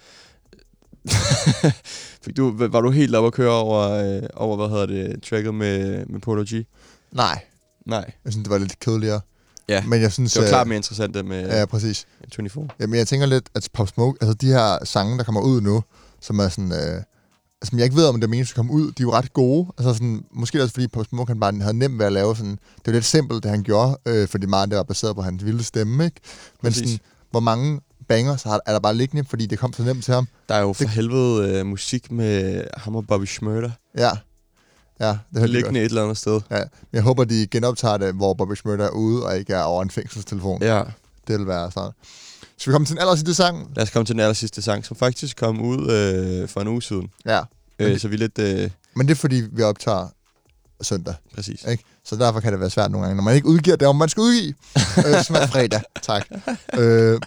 <laughs> fik du, var du helt oppe at køre over, øh, over hvad hedder det, tracket med, med Polo G? Nej. Nej. Jeg synes, det var lidt kedeligere. Ja, Men jeg synes, det var øh, klart mere interessant det med Ja, præcis. 24. Jamen, jeg tænker lidt, at Pop Smoke, altså de her sange, der kommer ud nu, som er sådan... Øh, som jeg ikke ved, om det er meningen, at komme ud, de er jo ret gode. Altså sådan, måske også fordi Pop Smoke han bare havde nemt ved at lave sådan... Det var lidt simpelt, det han gjorde, øh, fordi meget det var baseret på hans vilde stemme, ikke? Men Præcis. sådan, hvor mange banger så har, er der bare liggende, fordi det kom så nemt til ham. Der er jo for Det- helvede øh, musik med ham og Bobby Schmurder. Ja. Ja, det er liggende et eller andet sted. Ja, jeg håber, de genoptager det, hvor Bobby Schmurder er ude, og ikke er over en fængselstelefon. Ja. Det vil være sådan. Skal vi komme til den aller sidste sang? Lad os komme til den aller sidste sang, som faktisk kom ud øh, for en uge siden. Ja. Øh, det- så vi lidt... Øh, Men det er, fordi vi optager søndag. Præcis. Ikke? Så derfor kan det være svært nogle gange, når man ikke udgiver det, om man skal udgive. øh, som er fredag. <laughs> Tak. øh,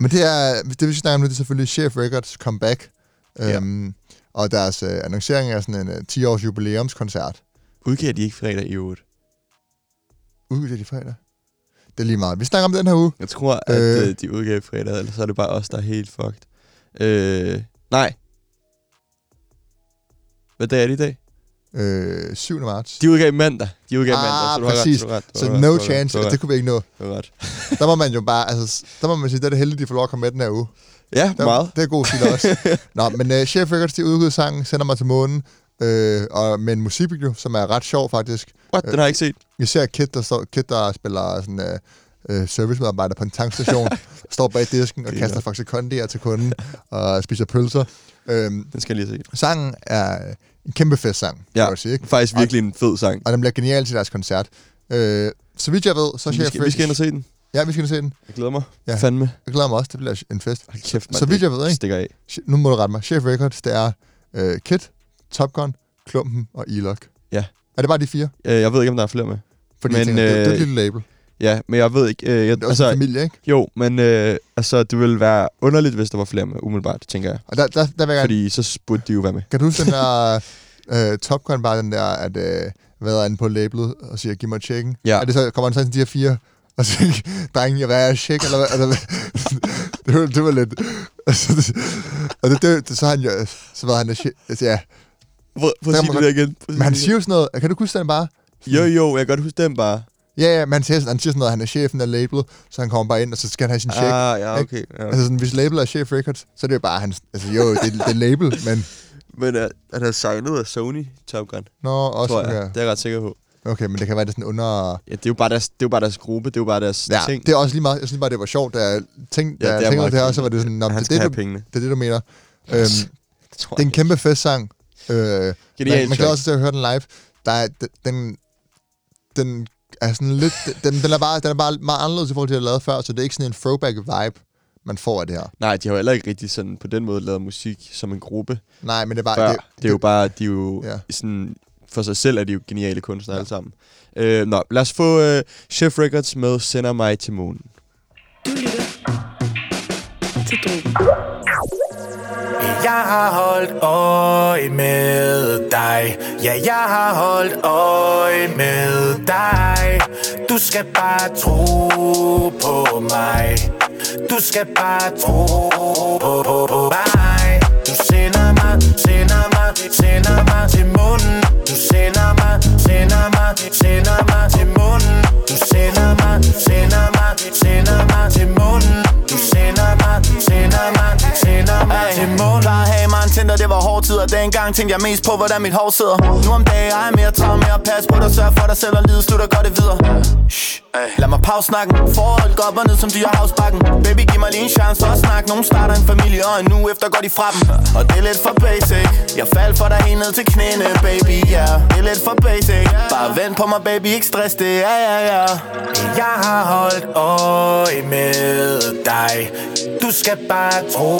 men det er, det vi skal snakke om nu, det er selvfølgelig Chef Records comeback. Øhm, Og deres øh, annoncering er sådan en øh, 10-års jubilæumskoncert. udgiver de ikke fredag i øvrigt? Udgiver de fredag? Det er lige meget. Vi snakker om den her uge. Jeg tror, at øh, Øh. de udgav fredag, eller så er det bare os, der er helt fucked. Øh, nej. Hvad dag er det i dag? Øh, 7. marts. De udgav mandag. De udgav ah, mandag, så du har ret, præcis. ret, du Så ret, no ret, chance. du har Det kunne vi ikke nå. Du har ret. Der må man jo bare, altså, der må man sige, det er det heldige, de får lov at komme med den her uge. Ja, der, meget. Det er god stil også. Nå, men uh, Chef Records, de udgivet sangen, sender mig til månen, øh, og med en musikvideo, som er ret sjov faktisk. What? Den har jeg ikke set. Vi ser Kid, der, står, Kid, der spiller sådan uh, uh, servicemedarbejder på en tankstation, <laughs> står bag disken og kaster Faxe Kondier til kunden og spiser pølser. Øhm, Den skal jeg lige se. sangen er en kæmpe festsang, Ja, kan jeg sige, ikke? faktisk virkelig en fed sang. Og den bliver genial til deres koncert. Øh, så vidt jeg ved, så er Vi Chef skal, vi skal ind og se den. Ja, vi skal se den. Jeg glæder mig. Ja. Fandme. Jeg glæder mig også, det bliver en fest. Hold kæft, mand, så vidt jeg ved, ikke? stikker af. Nu må du rette mig. Chef Records, det er øh, Kid, Top Gun, Klumpen og Elok. Ja. Er det bare de fire? Øh, jeg ved ikke, om der er flere med. Fordi men, tænker, det, det er et lille label. Ja, men jeg ved ikke... Øh, jeg, Det er også en familie, ikke? Jo, men øh, altså, det ville være underligt, hvis der var flere med, umiddelbart, tænker jeg. Og der, der, der vil jeg. Fordi så burde de jo være med. Kan du huske den <laughs> der øh, Top Gun, bare den der, at øh, hvad er inde på labelet og siger, giv mig checken? Ja. Er det så, kommer han så til de her fire, og så drengen, hvad er check, eller hvad? Hvad? det, var, det var lidt... Altså, det, og det, det, så han jo, så var han, altså, ja. Prøv, prøv at sige det der igen. Sige Men han siger jo sådan noget, kan du huske den bare? Jo, jo, jeg kan godt huske den bare. Ja, ja, men han siger, han siger sådan noget, han er chefen af labelet, så han kommer bare ind, og så skal han have sin check. Ah, ja, ikke? okay, ja. Altså sådan, hvis label er Chef Records, så er det jo bare hans, altså jo, det, det er label, men... <laughs> Men uh, han er signet af Sony Top Gun. Nå, også, tror jeg. okay. Det er jeg ret sikker på. Okay, men det kan være, det er sådan under... Ja, det er jo bare deres, det er jo bare deres gruppe, det er jo bare deres Ja, ting. det er også lige meget, jeg synes bare, det var sjovt, da jeg tænkte, Ja, da det jeg er tænkte det her, så var det sådan, Nå, det, er det, du, pengene. det er det, du mener. Øhm, tror det er en kæmpe festsang. Øh, man, Genial man kan også til at høre den live. Der er, den, den er sådan lidt, den, den, er bare, den er bare meget anderledes i forhold til, at jeg lavede før, så det er ikke sådan en throwback vibe. man får af det her. Nej, de har jo heller ikke rigtig sådan på den måde lavet musik som en gruppe. Nej, men det er bare... Før. Det, Det, det er jo bare, de er jo ja. sådan, for sig selv er de jo geniale kunstnere ja. alle sammen. Øh, nå, lad os få øh, Chef Records med Sender mig til månen. Til drogen. Jeg har holdt øje med dig Ja, jeg har holdt øje med dig Du skal bare tro på mig Du skal bare tro på, på, på mig Du sender mig, sender mig, sender mig til munden du sender mig, sender mig, sender mig til munden. Du sender mig, sender mig, sender mig til munden. Du sender mig, sender mig til munden Plejer at have mig en Tinder, det var hårde tider. Dengang tænkte jeg mest på, hvordan mit hår sidder. Nu om dagen er jeg mere travlt med at passe på dig Sørg for dig selv og lide, slutter godt det videre. Shh. Lad mig pause snakken. Forhold går op og ned som dyrehavsbakken Baby, giv mig lige en chance for at snakke. Nogen starter en familie, og en uge efter går de fra dem. Og det er lidt for basic. Jeg faldt for dig helt ned til knæene, baby, yeah. Det er lidt for basic. Bare vent på mig, baby, ikke stress det, ja, ja, ja. Jeg har holdt øje med dig Du skal bare tro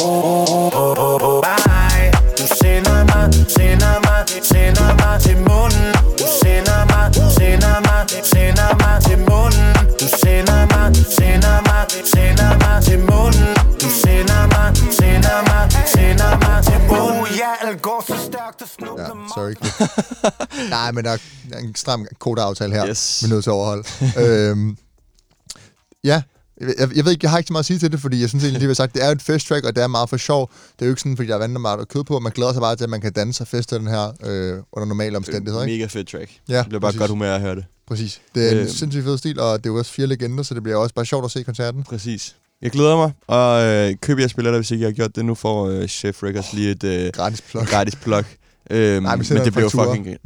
på, på, på mig. Du sender mig, sender mig, sender mig til munden. Du sender mig, sender mig, sender mig til munden. Du sender mig, sender mig, sender mig til munden. Du sender mig, sender mig, sender mig til munden. Uh, ja, alt går så stærkt og snubt Ja, sorry. <laughs> Nej, men der er en stram kodeaftale her, Yes. vi er nødt til at overholde. øhm, ja, jeg, jeg, jeg ved ikke, jeg har ikke så meget at sige til det, fordi jeg synes egentlig, det har sagt, det er jo et fest track, og det er meget for sjov. Det er jo ikke sådan, fordi der er vandet meget og kød på, man glæder sig bare til, at man kan danse og feste den her øh, under normale omstændigheder. Ikke? Mega fedt track. Ja, Jeg bliver bare præcis. godt humør at høre det. Præcis. Det er en Øhm. sindssygt fed stil, og det er jo også fire legender, så det bliver også bare sjovt at se koncerten. Præcis. Jeg glæder mig, og øh, køb jeres billetter, hvis ikke jeg har gjort det. Nu får øh, Chef Records lige et øh, gratis plug. Gratis plug. Øhm, Nej, men det bliver jo fucking... <laughs> Ja.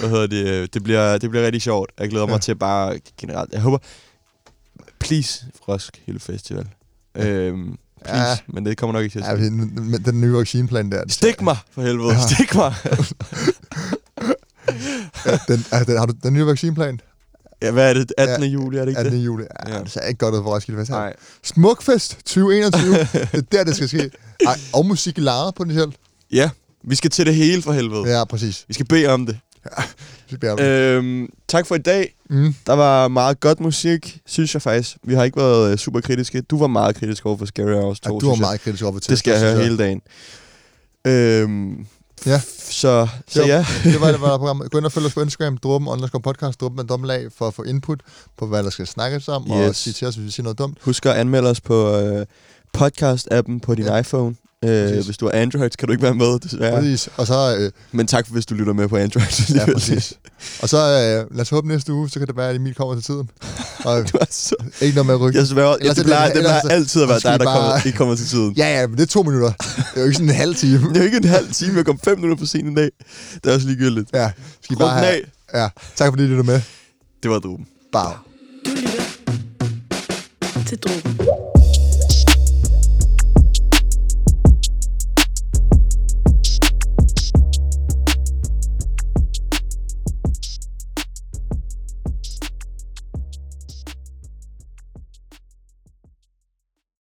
Hvad hedder det? øh, Det bliver, det bliver rigtig sjovt. Jeg glæder mig Ja. til bare generelt... Jeg håber... Please, Roskilde Festival. Øhm, please, Ja. men det kommer nok ikke til at Ja, ske. den, den, den nye vaccineplan der. Stik mig, for helvede. Ja. Stik mig. Ja, den, altså, den, har du den nye vaccineplan? Ja, hvad er det? 18. juli, er det ikke 18. det? juli. Ja, ja. Det ser ikke godt ud for Roskilde Festival. Nej. Smukfest 2021. <laughs> det er der, det skal ske. Ej, og musik i lejet potentielt. Ja, vi skal til det hele for helvede. Ja, præcis. Vi skal bede om det. Det. Øhm, tak for i dag. Mm. Der var meget godt musik, synes jeg faktisk. Vi har ikke været øh, super kritiske. Du var meget kritisk over for Scary Hours 2. Ja, du var meget kritisk over for Det skal jeg høre hele dagen. Øhm, Ja. Så, så var, ja. det var det var <laughs> programmet. Gå ind og følg os på Instagram, Dråben, underscore podcast, Dråben med A, for at få input på, hvad der skal snakkes om, og Yes. sige til os, hvis vi siger noget dumt. Husk at anmelde os på øh, podcast-appen på din Ja. iPhone. Øh, hvis du har Android, kan du ikke være med, desværre. Præcis. Og så... Øh, Men tak, hvis du lytter med på Android. ja, præcis. Og så øh, lad os håbe næste uge, så kan det være, at Emil kommer til tiden. <laughs> Og du er så... ikke noget med at rykke. Jeg sværger, ja, Ellers det er plejer, det plejer altid at være dig, der bare- kommer, ikke kommer til tiden. Ja, ja, men det er to minutter. Det er jo ikke sådan en halv time. Det er jo ikke en halv time, jeg kom fem minutter for sent en dag. Det er også ligegyldigt. Ja, skal I Rund bare have... Ja, tak fordi I lyttede med. Det var drum. Bare. Du lytter til drogen.